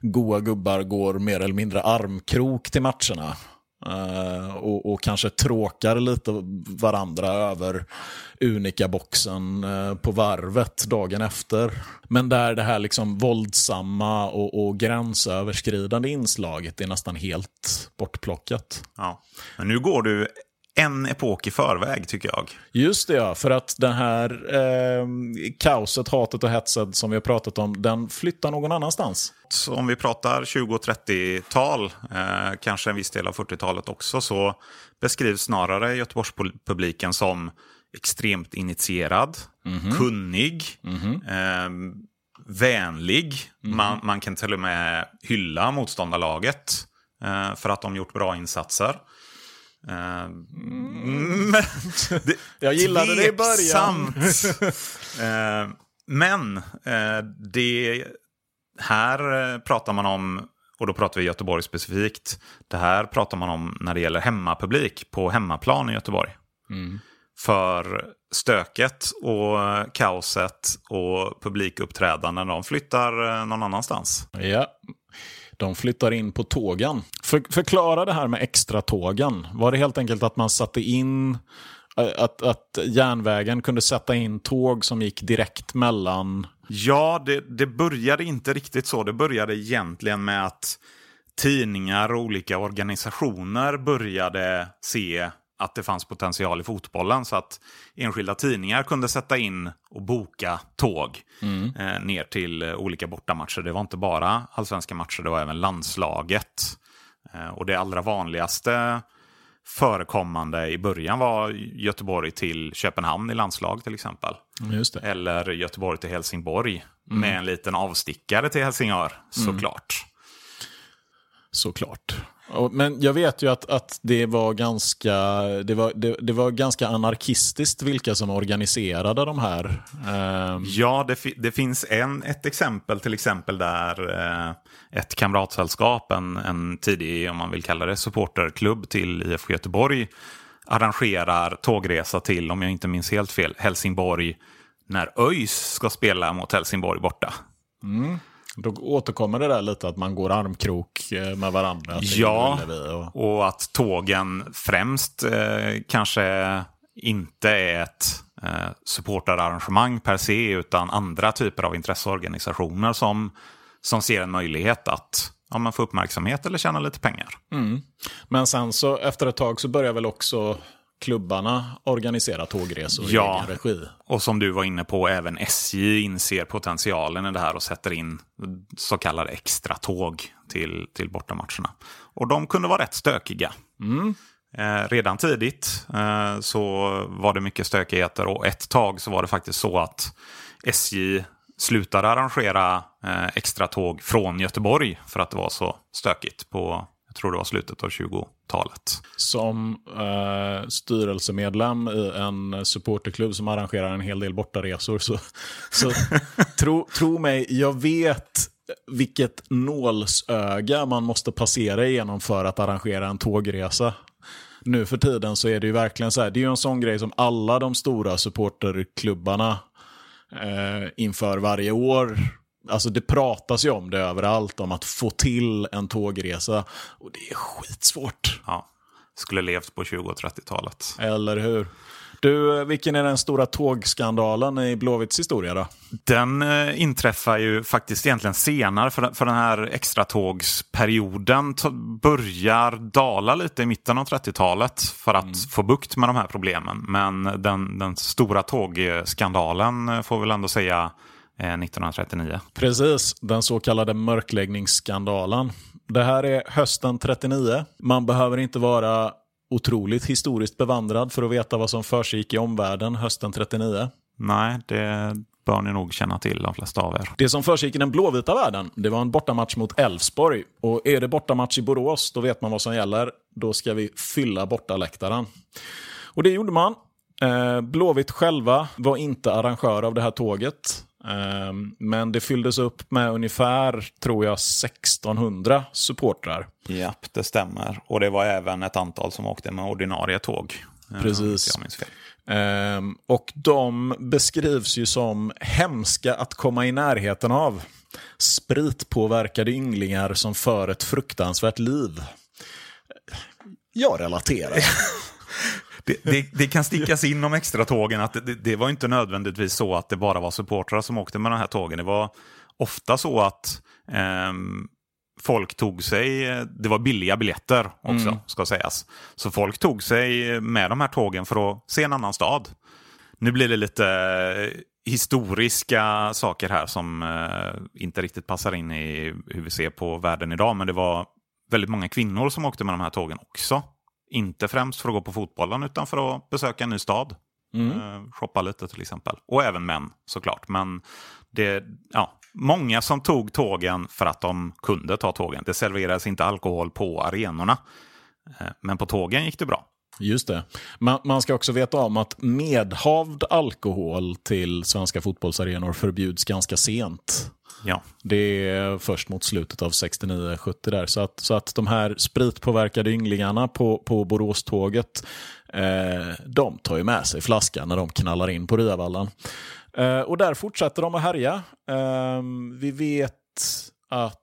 goa gubbar går mer eller mindre armkrok till matcherna. Uh, och, och, kanske tråkar lite varandra över Unica-boxen uh, på varvet dagen efter. Men där det här liksom våldsamma och, och gränsöverskridande inslaget är nästan helt bortplockat. Ja. Men nu går du en epok i förväg tycker jag. Just det ja, för att det här eh, kaoset, hatet och hetset som vi har pratat om, den flyttar någon annanstans. Så om vi pratar 20 och 30-tal, eh, kanske en viss del av 40-talet också, så beskrivs snarare Göteborgspubliken som extremt initierad, mm -hmm. kunnig, mm -hmm. eh, vänlig. Mm -hmm. man, man, kan till och med hylla motståndarlaget eh, för att de gjort bra insatser. Mm. det, jag gillade det i början. uh, men uh, det här pratar man om, och då pratar vi Göteborg specifikt, det här pratar man om när det gäller hemmapublik på hemmaplan i Göteborg. Mm. För stöket och kaoset och publikuppträdanden, de flyttar någon annanstans. Ja, de flyttar in på tågen. För, förklara det här med extra tågen. Var det helt enkelt att man satte in eh, att, att järnvägen kunde sätta in tåg som gick direkt mellan... Ja, det, det började inte riktigt så. Det började egentligen med att tidningar och olika organisationer började se att det fanns potential i fotbollen. Så att enskilda tidningar kunde sätta in och boka tåg mm. eh, ner till eh, olika bortamatcher. Det var inte bara allsvenska matcher, det var även landslaget. Eh, och det allra vanligaste förekommande i början var Göteborg till Köpenhamn i landslag till exempel. Eller Göteborg till Helsingborg mm. med en liten avstickare till Helsingör såklart. Mm. Såklart. Men jag vet ju att, att det, var ganska, det, var, det, det var ganska anarkistiskt vilka som organiserade de här. Eh... Ja, det, det, finns en, ett exempel till exempel där eh, ett kamratsällskap, en, en tidig, om man vill kalla det, supporterklubb till IFK Göteborg arrangerar tågresa till, om jag inte minns helt fel, Helsingborg när ÖIS ska spela mot Helsingborg borta. Mm. Då återkommer det där lite att man går armkrok eh, med varandra. Ja, och... och... att tågen främst eh, kanske inte är ett eh, supporterarrangemang per se, utan andra typer av intresseorganisationer som, som ser en möjlighet att ja, man få uppmärksamhet eller tjäna lite pengar. Mm. Men sen så efter ett tag så börjar väl också klubbarna organisera tågresor ja, i egen regi. och som du var inne på, även SJ inser potentialen i det här och sätter in så kallade extra tåg till, till bortamatcherna. Och de kunde vara rätt stökiga. Mm. Eh, redan tidigt eh, så var det mycket stökigheter och ett tag så var det faktiskt så att SJ slutade arrangera eh, extra tåg från Göteborg för att det var så stökigt på tror det var slutet av 20-talet. Som eh, styrelsemedlem i en supporterklubb som arrangerar en hel del bortaresor så, så tro, tro mig, jag vet vilket nålsöga man måste passera igenom för att arrangera en tågresa. Nu för tiden så är det ju verkligen så här, det är ju en sån grej som alla de stora supporterklubbarna eh, inför varje år Alltså det pratas ju om det överallt, om att få till en tågresa. Och det är skitsvårt. Ja, skulle levt på 20 och 30-talet. Eller hur? Du, vilken är den stora tågskandalen i Blåvitts historia då? Den eh, inträffar ju faktiskt egentligen senare, för, för den här extratågsperioden börjar dala lite i mitten av 30-talet för att mm. få bukt med de här problemen. Men den, den stora tågskandalen eh, får vi väl ändå säga 1939. Eh, Precis, den så kallade mörkläggningsskandalen. Det här är hösten 39. Man behöver inte vara otroligt historiskt bevandrad för att veta vad som försiggick i omvärlden hösten 39. Nej, det bör ni nog känna till de flesta av er. Det som försiggick i den blåvita världen, det var en bortamatch mot Elfsborg. Och är det bortamatch i Borås, då vet man vad som gäller. Då ska vi fylla bortaläktaren. Och det gjorde man. Eh, Blåvitt själva var inte arrangör av det här tåget. Eh, men det fylldes upp med ungefär, tror jag, 1600 supportrar. Japp, det stämmer. Och det var även ett antal som åkte med ordinarie tåg. eh, Precis. Ehm, och de beskrivs ju som hemska att komma i närheten av. Spritpåverkade ynglingar som för ett fruktansvärt liv. Jag relaterar. Det, det, det kan stickas in om extratågen att det, det var inte nödvändigtvis så att det bara var supportrar som åkte med de här tågen. Det var ofta så att ehm, folk tog sig, det var billiga biljetter också ska sägas. Så folk tog sig med de här tågen för att se en annan stad. Nu blir det lite eh, historiska saker här som eh, inte riktigt passar in i hur vi ser på världen idag. Men det var väldigt många kvinnor som åkte med de här tågen också. Inte främst för att gå på fotbollen utan för att besöka en ny stad. Eh, shoppa lite till exempel. Och även män såklart. Men det, ja, många som tog tågen för att de kunde ta tågen. Det serverades inte alkohol på arenorna. Eh, men på tågen gick det bra. Just det. Man, man ska också veta om att medhavd alkohol till svenska fotbollsarenor förbjuds ganska sent. Ja, Det är först mot slutet av 69-70 där. Så att, så att de här spritpåverkade ynglingarna på, på Boråståget, eh, de tar ju med sig flaskan när de knallar in på Ryavallen. Eh, och där fortsätter de att härja. Eh, vi vet att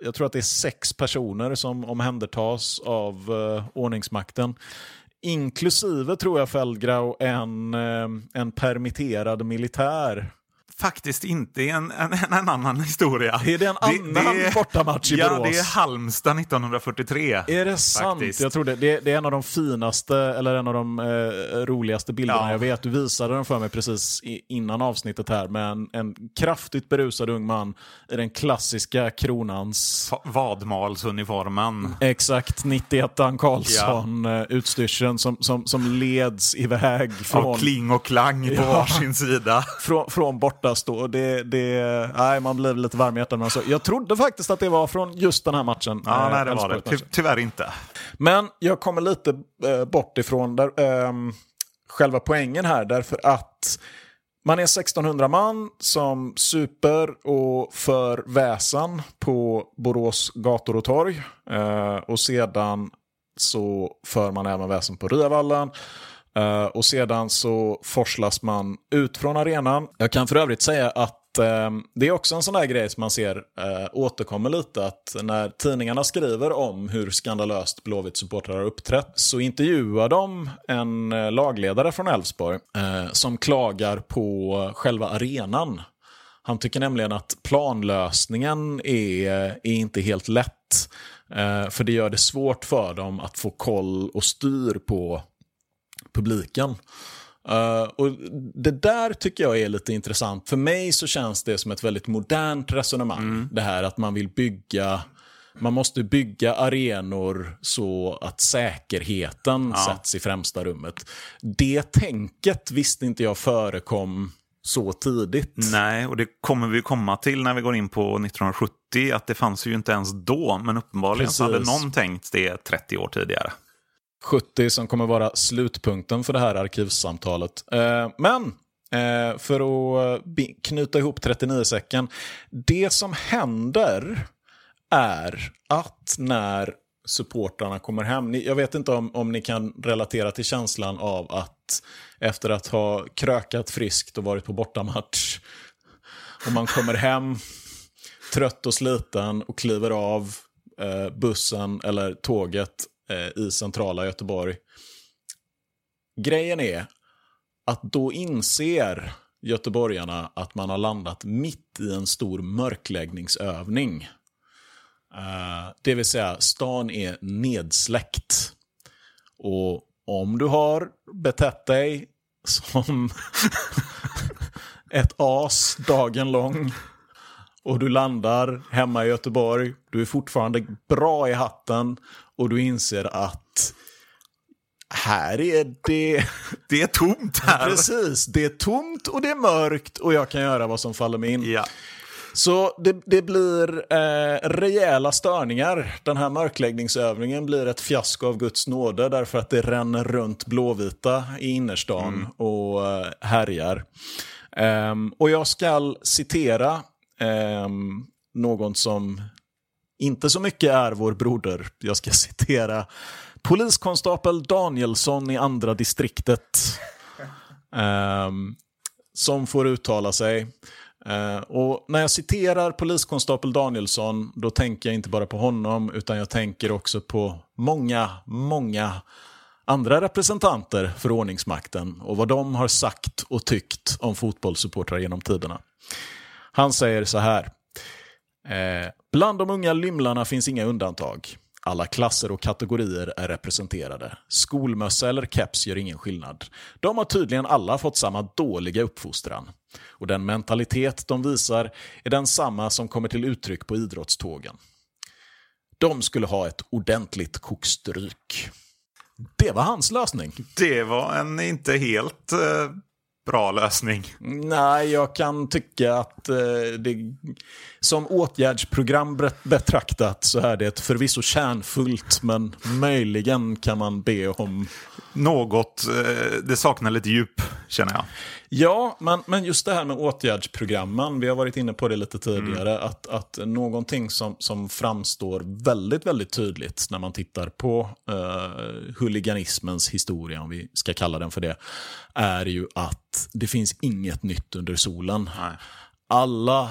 jag tror att det är sex personer som omhändertas av eh, ordningsmakten. Inklusive, tror jag, Feldgrau, en, eh, en permitterad militär faktiskt inte en, en, en annan historia. Är det en annan bortamatch i ja, Borås? det är Halmstad 1943. Är det sant? Faktiskt. Jag tror det. det. Det är en av de finaste, eller en av de eh, roligaste bilderna Ja. jag vet. Du visade den för mig precis innan avsnittet här med en, en kraftigt berusad ung man i den klassiska kronans Va- Vadmalsuniformen. Exakt, 91an Karlsson, ja. utstyrseln som, som, som leds iväg Av från, kling och klang på Ja. varsin sida. från, från bortastå. Det, det, nej, man blev lite varm i hjärtat. men så. Jag trodde faktiskt att det var från just den här matchen. Ja, eh, nej, det var det. Ty tyvärr inte. Men jag kommer lite eh, bort ifrån där, ehm, själva poängen här, därför att man är 1600 man som super och för väsen på Borås gator och torg. Eh, och sedan så för man även väsen på Ryavallen. Eh, och sedan så forslas man ut från arenan. Jag kan för övrigt säga att eh, det är också en sån där grej som man ser eh, återkommer lite. Att när tidningarna skriver om hur skandalöst Blåvitt-supportrar har uppträtt så intervjuar de en eh, lagledare från Elfsborg eh, som klagar på själva arenan. Han tycker nämligen att planlösningen är, är inte helt lätt. Eh, för det gör det svårt för dem att få koll och styr på publiken. Eh, och Det där tycker jag är lite intressant. För mig så känns det som ett väldigt modernt resonemang. Det här att man vill bygga man måste bygga arenor så att säkerheten sätts i främsta rummet. Det tänket visste inte jag förekom så tidigt. Nej, och det kommer vi komma till när vi går in på 1970. Att det fanns ju inte ens då, men uppenbarligen så hade någon tänkt det 30 år tidigare. 70 som kommer vara slutpunkten för det här arkivsamtalet. Men för att knyta ihop 39-säcken. Det som händer är att när supportrarna kommer hem. Jag vet inte om, om ni kan relatera till känslan av att efter att ha krökat friskt och varit på bortamatch och man kommer hem trött och sliten och kliver av eh, bussen eller tåget Eh, i centrala Göteborg. Grejen är att då inser göteborgarna att man har landat mitt i en stor mörkläggningsövning. Eh, det vill säga, stan är nedsläckt. Och om du har betett dig som ett as dagen lång och du landar hemma i Göteborg. Du är fortfarande bra i hatten och du inser att här är det... Det är tomt här. Precis, det är tomt och det är mörkt och jag kan göra vad som faller mig in. Ja. Så det, det blir eh, rejäla störningar. Den här mörkläggningsövningen blir ett fiasko av Guds nåde därför att det ränner runt blåvita i innerstan Mm. och eh, härjar. Ehm, och jag ska citera Eh, någon som inte så mycket är vår broder. Jag ska citera poliskonstapel Danielsson i andra distriktet. Eh, som får uttala sig. Eh, och när jag citerar poliskonstapel Danielsson, då tänker jag inte bara på honom, utan jag tänker också på många, många andra representanter för ordningsmakten och vad de har sagt och tyckt om fotbollssupportrar genom tiderna. Han säger så här. Eh, bland de unga lymlarna finns inga undantag. Alla klasser och kategorier är representerade. Skolmössa eller keps gör ingen skillnad. De har tydligen alla fått samma dåliga uppfostran. Och den mentalitet de visar är den samma som kommer till uttryck på idrottstågen. De skulle ha ett ordentligt kokstryk. Det var hans lösning. Det var en inte helt eh, bra lösning. Nej, jag kan tycka att eh, det, som åtgärdsprogram bet- betraktat så är det förvisso kärnfullt, men möjligen kan man be om... Något, eh, det saknar lite djup känner jag. Ja, men, men just det här med åtgärdsprogrammen, vi har varit inne på det lite tidigare, att, att någonting som, som framstår väldigt, väldigt tydligt när man tittar på eh, huliganismens historia, om vi ska kalla den för det, är ju att det finns inget nytt under solen. Nej. alla,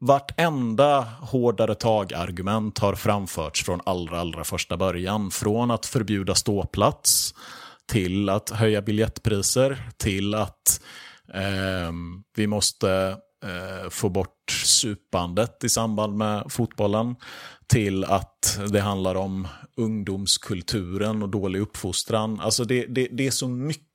vartenda hårdare tag-argument har framförts från allra, allra första början. Från att förbjuda ståplats, till att höja biljettpriser, till att vi måste eh, få bort supandet i samband med fotbollen, till att det handlar om ungdomskulturen och dålig uppfostran. Alltså det, det, det är så mycket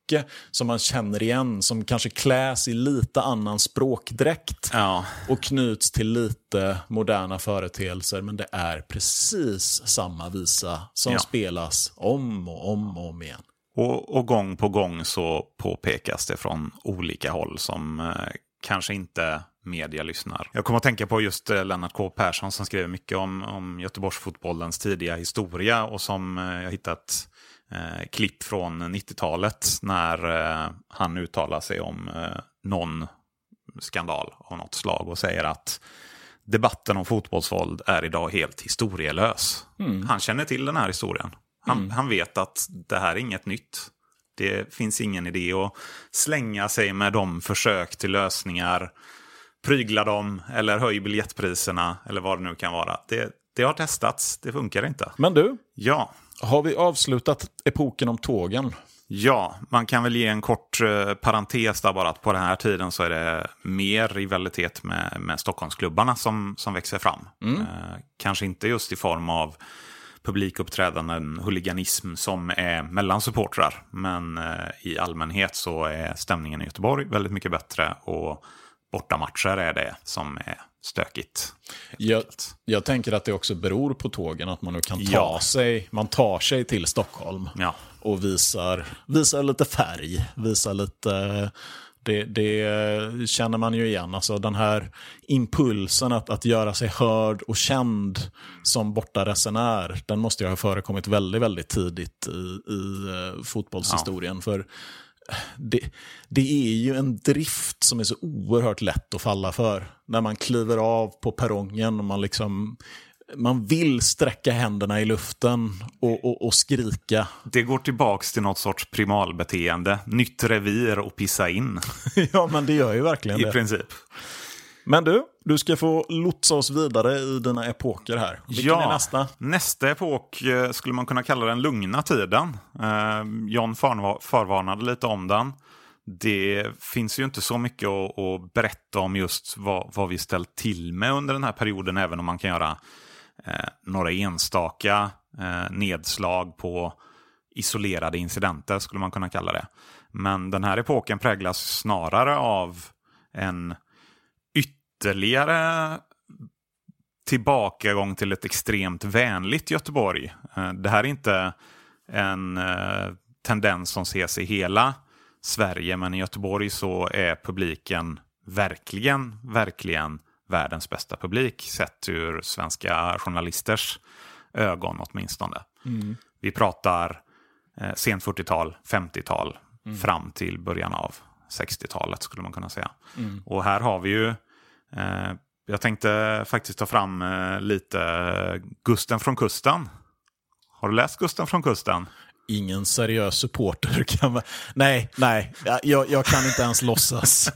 som man känner igen, som kanske kläs i lite annan språkdräkt Ja. och knyts till lite moderna företeelser. Men det är precis samma visa som Ja. spelas om och om och om igen. Och, och gång på gång så påpekas det från olika håll som eh, kanske inte media lyssnar. Jag kommer att tänka på just eh, Lennart K Persson som skrev mycket om, om Göteborgsfotbollens tidiga historia och som eh, jag hittat eh, klipp från 90-talet när eh, han uttalar sig om eh, någon skandal av något slag och säger att debatten om fotbollsvåld är idag helt historielös. Han känner till den här historien. Han, han vet att det här är inget nytt. Det finns ingen idé att slänga sig med de försök till lösningar, prygla dem eller höj biljettpriserna eller vad det nu kan vara. Det, det har testats, det funkar inte. Men du, Ja, har vi avslutat epoken om tågen? Ja, man kan väl ge en kort eh, parentes där bara att på den här tiden så är det mer rivalitet med, med Stockholmsklubbarna som, som växer fram. Eh, kanske inte just i form av publikuppträdanden, huliganism som är mellan supportrar. Men eh, i allmänhet så är stämningen i Göteborg väldigt mycket bättre och bortamatcher är det som är stökigt. Jag, jag tänker att det också beror på tågen, att man nu kan ta Ja. sig, man tar sig till Stockholm Ja. och visar, visar lite färg, visar lite... Det, det känner man ju igen, alltså den här impulsen att, att göra sig hörd och känd som bortaresenär, den måste ju ha förekommit väldigt, väldigt tidigt i, i eh, fotbollshistorien. För det, det är ju en drift som är så oerhört lätt att falla för. När man kliver av på perrongen och man liksom man vill sträcka händerna i luften och, och, och skrika. Det går tillbaks till något sorts primalbeteende. Nytt revir och pissa in, ja, men det gör ju verkligen i det. princip. Men du, du ska få lotsa oss vidare i dina epoker här. Vilken är nästa? Nästa epok eh, skulle man kunna kalla den lugna tiden. Eh, John förva- förvarnade lite om den. Det finns ju inte så mycket att, berätta om just vad, vad vi ställt till med under den här perioden, även om man kan göra Eh, några enstaka eh, nedslag på isolerade incidenter, skulle man kunna kalla det. Men den här epoken präglas snarare av en ytterligare tillbakagång till ett extremt vänligt Göteborg. Eh, det här är inte en tendens som ses i hela Sverige, men i Göteborg så är publiken verkligen, verkligen världens bästa publik sett ur svenska journalisters ögon åtminstone. Mm. Vi pratar eh, sent 40-tal, 50-tal, mm. fram till början av 60-talet skulle man kunna säga. Mm. Och här har vi ju, eh, jag tänkte faktiskt ta fram eh, lite Gusten från kusten. Har du läst Gusten från kusten? Ingen seriös supporter kan. Nej, nej, jag, jag kan inte ens låtsas.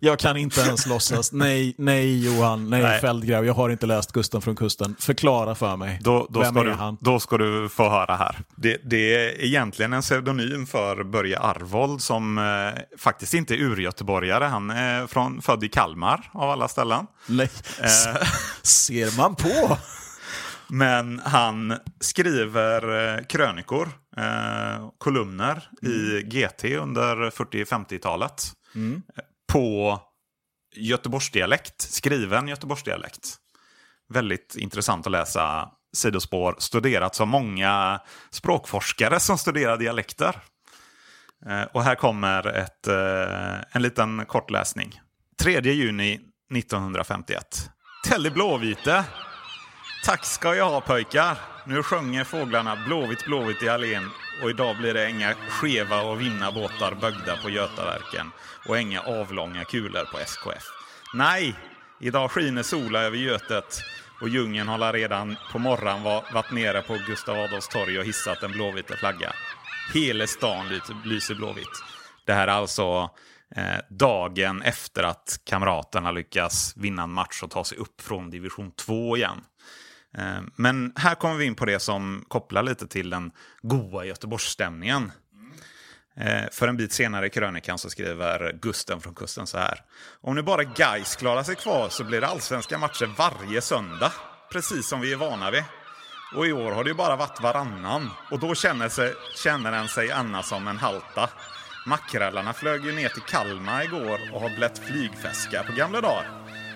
Jag kan inte ens låtsas. Nej, nej Johan, nej, nej. Fällgrav, jag har inte läst Gusten från kusten. Förklara för mig. Då, då, Vem ska, är du, han? då ska du få höra här. Det, det är egentligen en pseudonym för Börje Arvold som eh, faktiskt inte är urgöteborgare. Han är från, född i Kalmar av alla ställen. Nej. Eh. Ser man på! Men han skriver eh, krönikor, eh, kolumner mm. i GT under 40-50-talet. Mm. På göteborgsdialekt, skriven göteborgsdialekt. Väldigt intressant att läsa sidospår, studerat som många språkforskare som studerar dialekter. Eh, och här kommer ett, eh, en liten kortläsning. 3 juni 1951. Telly Blåvite Tack ska jag ha pojkar. Nu sjunger fåglarna blåvitt, blåvitt i allén och idag blir det inga skeva och vinna båtar bögda på Götaverken och inga avlånga kulor på SKF. Nej, idag skiner sola över Götet och djungeln har redan på morgonen varit nere på Gustav Adolfs torg och hissat en blåvita flagga. Hela stan lyser blåvitt. Det här är alltså eh, dagen efter att Kamraterna lyckas vinna en match och ta sig upp från division 2 igen. Eh, men här kommer vi in på det som kopplar lite till den goa Göteborgsstämningen. Eh, för en bit senare i krönikan så skriver Gusten från kusten så här. Om nu bara Gais klarar sig kvar så blir det allsvenska matcher varje söndag. Precis som vi är vana vid. Och i år har det ju bara varit varannan. Och då känner, sig, känner en sig annars som en halta. Makrallarna flög ju ner till Kalmar igår och har blätt flygfäska på gamla dagar.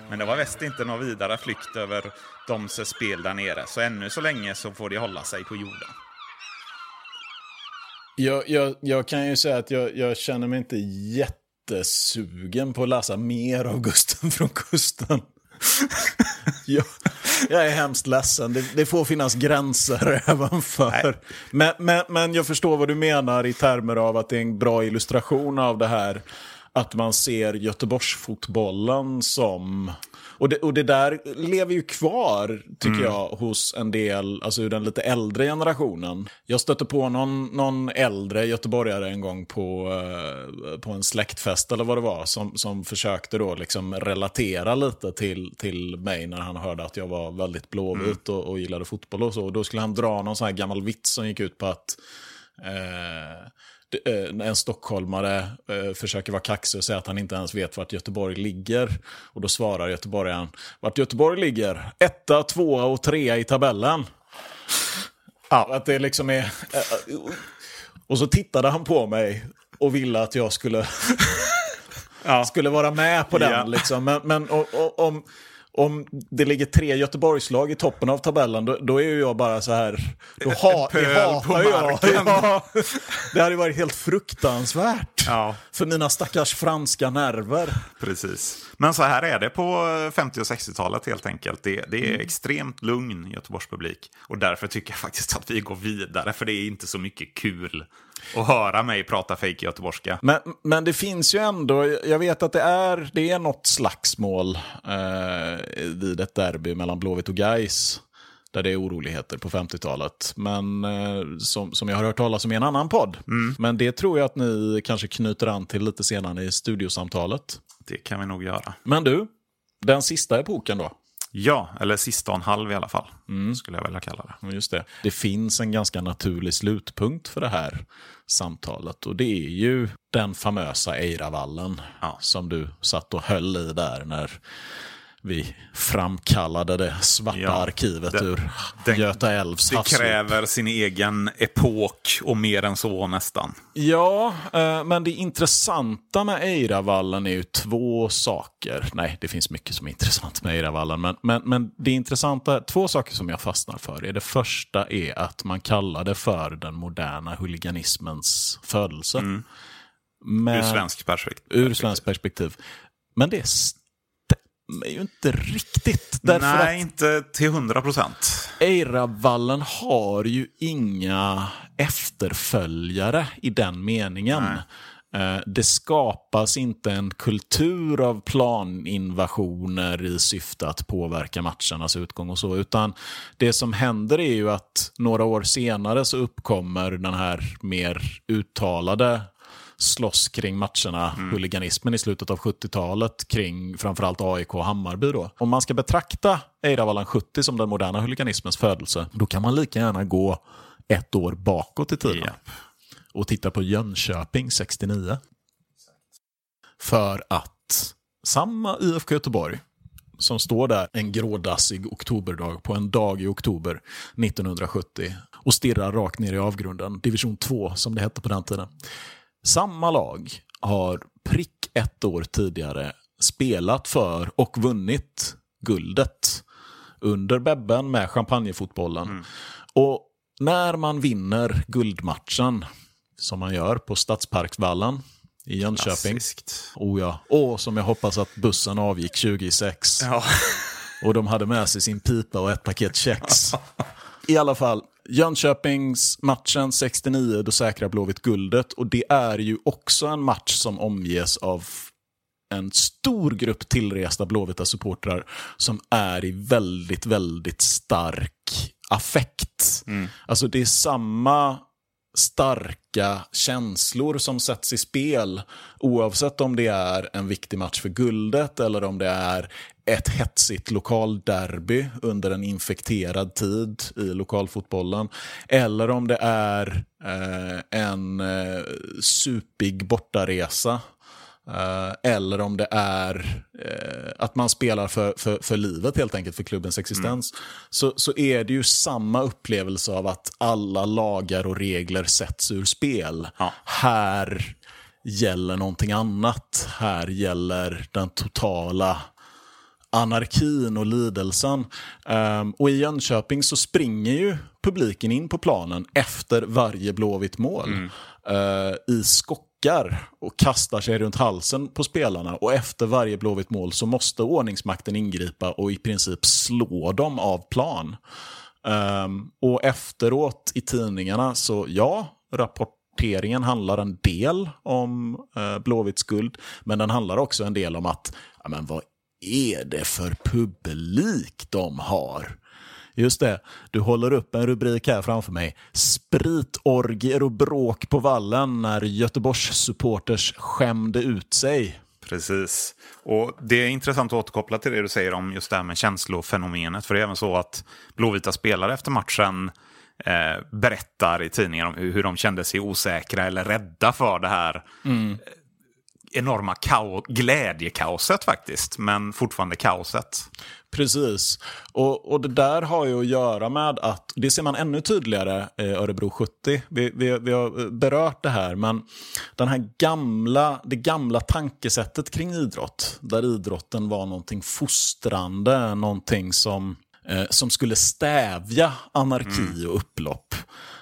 Men det var väst inte någon vidare flykt över Domses spel där nere. Så ännu så länge så får de hålla sig på jorden. Jag, jag, jag kan ju säga att jag, jag, känner mig inte jättesugen på att läsa mer av Gusten från kusten. jag, jag, är hemskt ledsen. Det, det får finnas gränser även för... Men, men, men jag förstår vad du menar i termer av att det är en bra illustration av det här att man ser Göteborgsfotbollen som... Och det, och det där lever ju kvar, tycker mm. jag, hos en del, alltså ur den lite äldre generationen. Jag stötte på någon, någon äldre göteborgare en gång på, uh, på en släktfest eller vad det var, som, som försökte då liksom relatera lite till, till mig när han hörde att jag var väldigt blåvit mm. och, och gillade fotboll och så. Och då skulle han dra någon sån här gammal vits som gick ut på att Eh, en stockholmare eh, försöker vara kaxig och säga att han inte ens vet vart Göteborg ligger. Och då svarar göteborgaren, vart Göteborg ligger? Etta, tvåa och trea i tabellen. Ja. Att det liksom är... Eh, och så tittade han på mig och ville att jag skulle, ja. skulle vara med på den. Ja. Liksom. Men, men och, och, om om det ligger tre Göteborgslag i toppen av tabellen, då, då är ju jag bara så här... Då ha, det hatar jag. Ja, det hade varit helt fruktansvärt ja. för mina stackars franska nerver. Precis. Men så här är det på 50 och 60-talet helt enkelt. Det, det är mm. extremt lugn Göteborgspublik. Och därför tycker jag faktiskt att vi går vidare, för det är inte så mycket kul att höra mig prata fejk göteborgska. Men, men det finns ju ändå, jag vet att det är, det är något slagsmål eh, vid ett derby mellan Blåvitt och Gais där det är oroligheter på 50-talet. Men eh, som, som jag har hört talas om i en annan podd. Mm. Men det tror jag att ni kanske knyter an till lite senare i studiosamtalet. Det kan vi nog göra. Men du, den sista epoken då? Ja, eller sista och en halv i alla fall. Mm. Skulle jag vilja kalla det. Just det. Det finns en ganska naturlig slutpunkt för det här samtalet. Och det är ju den famösa Eiravallen ja. som du satt och höll i där när vi framkallade det svarta Ja, arkivet det- ur den- Göta älvs Det kräver sin egen epok och mer än så nästan. Ja, eh, men det intressanta med Eiravallen är ju två saker. Nej, det finns mycket som är intressant med Eiravallen. Men, men, men det intressanta, två saker som jag fastnar för. Är det första är att man kallar det för den moderna huliganismens födelse. Men- Mm. Ur svensk perspektiv. ur svensk perspektiv. Men det stämmer ju inte riktigt. Därför Nej, inte till hundra procent. Eiravallen har ju inga efterföljare i den meningen. Eh, Det skapas inte en kultur av planinvasioner i syfte att påverka matchernas utgång och så, utan det som händer är ju att några år senare så uppkommer den här mer uttalade slåss kring matcherna, huliganismen i slutet av 70-talet kring framförallt AIK och Hammarby. Då. Om man ska betrakta Eiravallen 70 som den moderna huliganismens födelse, då kan man lika gärna gå ett år bakåt i tiden Ja. och titta på Jönköping 69. För att samma IFK Göteborg som står där en grådassig oktoberdag på en dag i oktober 1970 och stirrar rakt ner i avgrunden, division 2 som det hette på den tiden. Samma lag har prick ett år tidigare spelat för och vunnit guldet under Bebben med champagnefotbollen. Och när man vinner guldmatchen, som man gör på Stadsparksvallen i Jönköping. Klassiskt. Oh ja. Och som jag hoppas att bussen avgick 2006. Ja. Och de hade med sig sin pipa och ett paket kex. I alla fall, Jönköpings matchen 69, då säkrar Blåvitt guldet. Och det är ju också en match som omges av en stor grupp tillresta Blåvita supportrar som är i väldigt, väldigt stark affekt. Alltså det är samma starka känslor som sätts i spel oavsett om det är en viktig match för guldet eller om det är ett hetsigt lokalderby under en infekterad tid i lokalfotbollen eller om det är eh, en eh, supig bortaresa eller om det är eh, att man spelar för, för, för livet helt enkelt, för klubbens existens. Så, så är det ju samma upplevelse av att alla lagar och regler sätts ur spel. Ja. Här gäller någonting annat. Här gäller den totala anarkin och lidelsen. Ehm, och i Jönköping så springer ju publiken in på planen efter varje blåvitt mål eh, I skockar och kastar sig runt halsen på spelarna. Och efter varje blåvitt mål så måste ordningsmakten ingripa och i princip slå dem av plan. Eh, och efteråt i tidningarna så ja, rapporteringen handlar en del om eh, Blåvitts guld, men den handlar också en del om att, ja, men vad är det för publik de har? Just det, du håller upp en rubrik här framför mig. Spritorgier och bråk på vallen när Göteborgs supporters skämde ut sig. Precis. Och Det är intressant att återkoppla till det du säger om just det här med känslofenomenet. För det är även så att blåvita spelare efter matchen eh, berättar i tidningen om hur, de kände sig osäkra eller rädda för det här eh, enorma kao- glädjekaoset faktiskt. Men fortfarande kaoset. Precis. Och, och det där har ju att göra med att, det ser man ännu tydligare i Örebro 70. Vi, vi, vi har berört det här, men den här gamla, det gamla tankesättet kring idrott, där idrotten var någonting fostrande, någonting som, eh, som skulle stävja anarki och upplopp.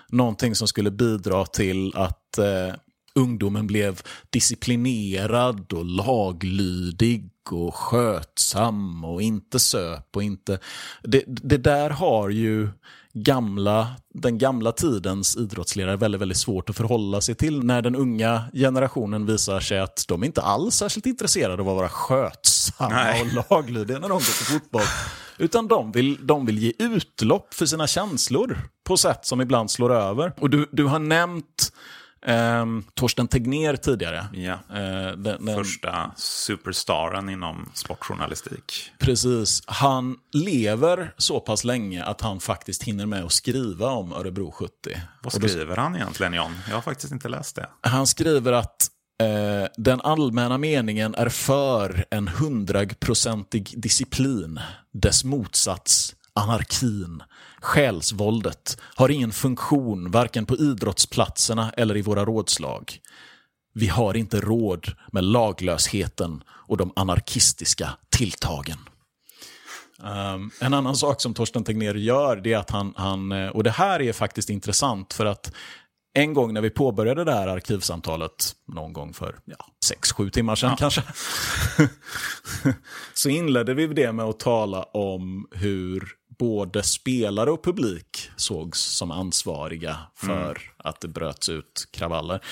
Någonting som skulle bidra till att eh, ungdomen blev disciplinerad och laglydig och skötsam och inte söp och inte... Det, det där har ju gamla, den gamla tidens idrottsledare väldigt, väldigt svårt att förhålla sig till när den unga generationen visar sig att de inte alls är särskilt intresserade av att vara skötsamma Nej. och laglydiga när de går till fotboll. Utan de vill, de vill ge utlopp för sina känslor på sätt som ibland slår över. Och du, du har nämnt ehm, Torsten Tegnér tidigare. Ja. Eh, den, den, Första superstaren inom sportjournalistik. Precis. Han lever så pass länge att han faktiskt hinner med att skriva om Örebro 70. Vad Och då- skriver han egentligen, John? Jag har faktiskt inte läst det. Han skriver att Eh, den allmänna meningen är för en hundraprocentig disciplin. Dess motsats, anarkin, själsvåldet, har ingen funktion varken på idrottsplatserna eller i våra rådslag. Vi har inte råd med laglösheten och de anarkistiska tilltagen. Um, en annan sak som Torsten Tegnér gör, det är att han, han, eh, och det här är faktiskt intressant för att en gång när vi påbörjade det här arkivsamtalet, någon gång för ja, sex, sju timmar sedan ja. kanske, så inledde vi det med att tala om hur både spelare och publik sågs som ansvariga för mm. att det bröts ut kravaller.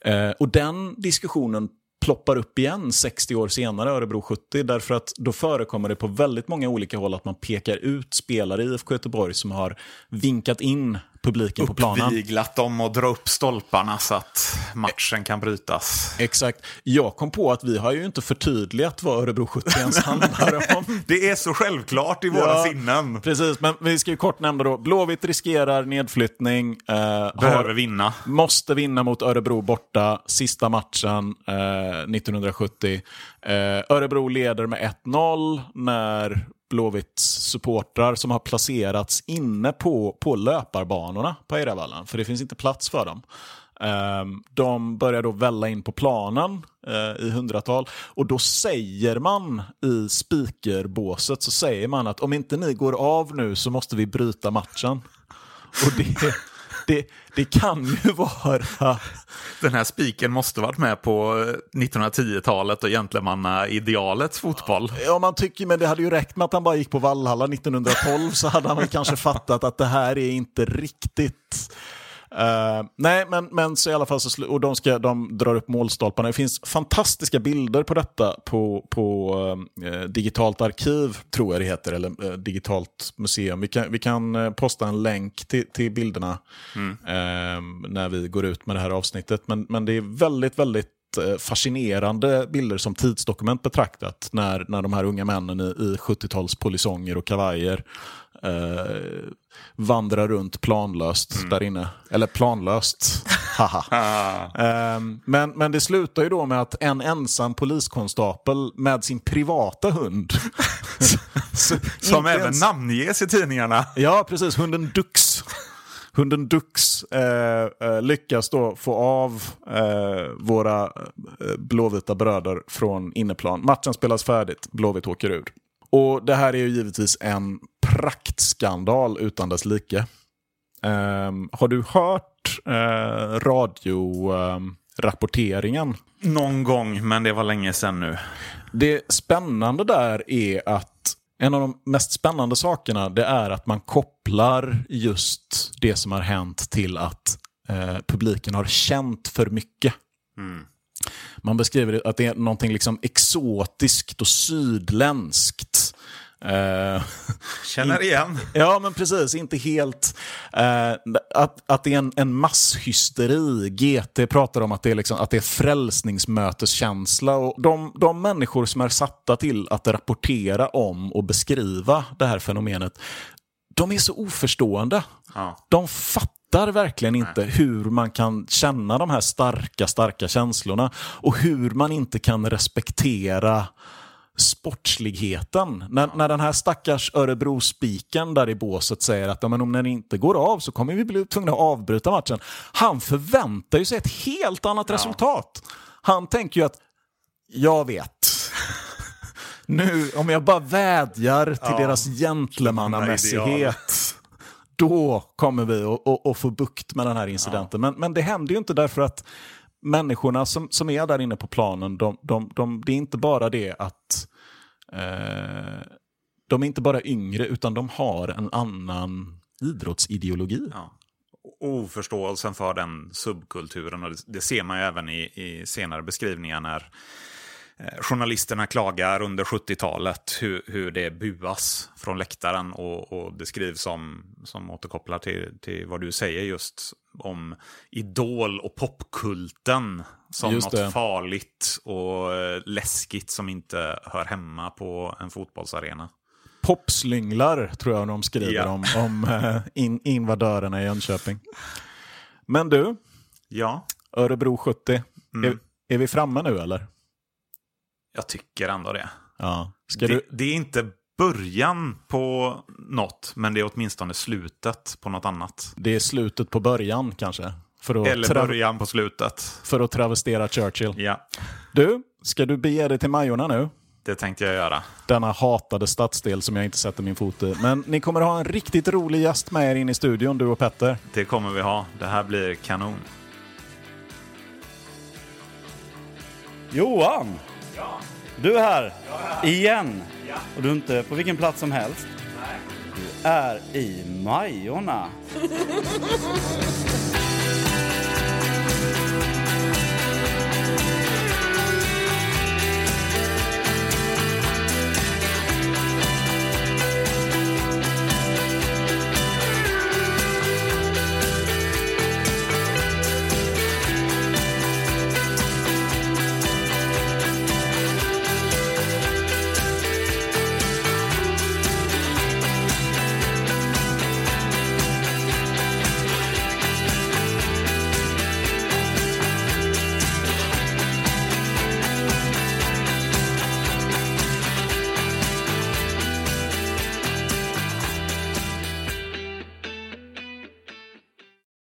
Eh, och den diskussionen ploppar upp igen 60 år senare, Örebro 70, därför att då förekommer det på väldigt många olika håll att man pekar ut spelare i IFK Göteborg som har vinkat in publiken på planen. Uppviglat dem och dra upp stolparna så att matchen kan brytas. Exakt. Jag kom på att vi har ju inte förtydligat vad Örebro 70 ens handlar om. det är så självklart i våra ja, sinnen. Precis, men vi ska ju kort nämna då. Blåvitt riskerar nedflyttning. Eh, Behöver har, vinna. Måste vinna mot Örebro borta, sista matchen eh, 1970. Eh, Örebro leder med 1-0 när Blåvitts supportrar som har placerats inne på, på löparbanorna på Eiravallen, för det finns inte plats för dem. Ehm, de börjar då välla in på planen eh, i hundratal och då säger man i speakerbåset så säger man att om inte ni går av nu så måste vi bryta matchen. Och det, det, det kan ju vara... Den här spiken måste varit med på 1910-talet och gentlemanna-idealets fotboll. Ja, man tycker, men det hade ju räckt med att han bara gick på Vallhalla 1912 så hade han väl kanske fattat att det här är inte riktigt Uh, nej, men, men så i alla fall så och de, ska, de drar upp målstolparna. Det finns fantastiska bilder på detta på, på uh, Digitalt arkiv, tror jag det heter, eller uh, Digitalt museum. Vi kan, vi kan posta en länk till, till bilderna mm. när vi går ut med det här avsnittet. Men, men det är väldigt, väldigt fascinerande bilder som tidsdokument betraktat när, när de här unga männen i, i 70-tals polisonger och kavajer eh, vandrar runt planlöst mm. där inne. Eller planlöst, haha. eh, men, men det slutar ju då med att en ensam poliskonstapel med sin privata hund Som även ens... namnges i tidningarna. Ja, precis. Hunden Dux. Hunden Dux eh, eh, lyckas då få av eh, våra eh, blåvita bröder från inneplan. Matchen spelas färdigt, Blåvitt åker ur. Och Det här är ju givetvis en praktskandal utan dess like. Um, har du hört uh, radiorapporteringen? Um, Någon gång, men det var länge sedan nu. Det spännande där är att en av de mest spännande sakerna det är att man kopplar just det som har hänt till att uh, publiken har känt för mycket. Mm. Man beskriver att det är någonting liksom exotiskt och sydländskt Uh, Känner igen. ja, men precis. Inte helt... Uh, att, att det är en, en masshysteri. GT pratar om att det är, liksom, att det är frälsningsmöteskänsla. Och de, de människor som är satta till att rapportera om och beskriva det här fenomenet, de är så oförstående. Ja. De fattar verkligen inte Nej. hur man kan känna de här starka, starka känslorna och hur man inte kan respektera sportsligheten. När, när den här stackars Örebro-spiken där i båset säger att men om den inte går av så kommer vi bli tvungna att avbryta matchen. Han förväntar ju sig ett helt annat ja. resultat. Han tänker ju att, jag vet. nu, om jag bara vädjar till ja. deras gentlemannamässighet då kommer vi att få bukt med den här incidenten. Ja. Men, men det händer ju inte därför att människorna som, som är där inne på planen, de, de, de, det är inte bara det att eh, de är inte bara yngre, utan de har en annan idrottsideologi. Ja. Oförståelsen för den subkulturen, och det, det ser man ju även i, i senare beskrivningar när journalisterna klagar under 70-talet hur, hur det buas från läktaren och, och det skrivs som, som återkopplar till, till vad du säger just om idol och popkulten som något farligt och eh, läskigt som inte hör hemma på en fotbollsarena. Popslynglar tror jag de skriver ja. om, om eh, in, invadörerna i Jönköping. Men du, ja. Örebro 70. Mm. Är, Är vi framme nu eller? Jag tycker ändå det. Ja. Det, du... det är inte början på något, men det är åtminstone slutet på något annat. Det är slutet på början kanske? För att, Eller tra- början på slutet. för att travestera Churchill. Ja, Du, ska du bege dig till Majorna nu? det tänkte jag göra. Denna hatade stadsdel som jag inte sätter min fot i. Men ni kommer ha en riktigt rolig gäst med er in i studion, du och Petter. Det kommer vi ha. Det här blir kanon. Johan! Du är här. Igen. Och du är inte på vilken plats som helst. Du är i Majorna.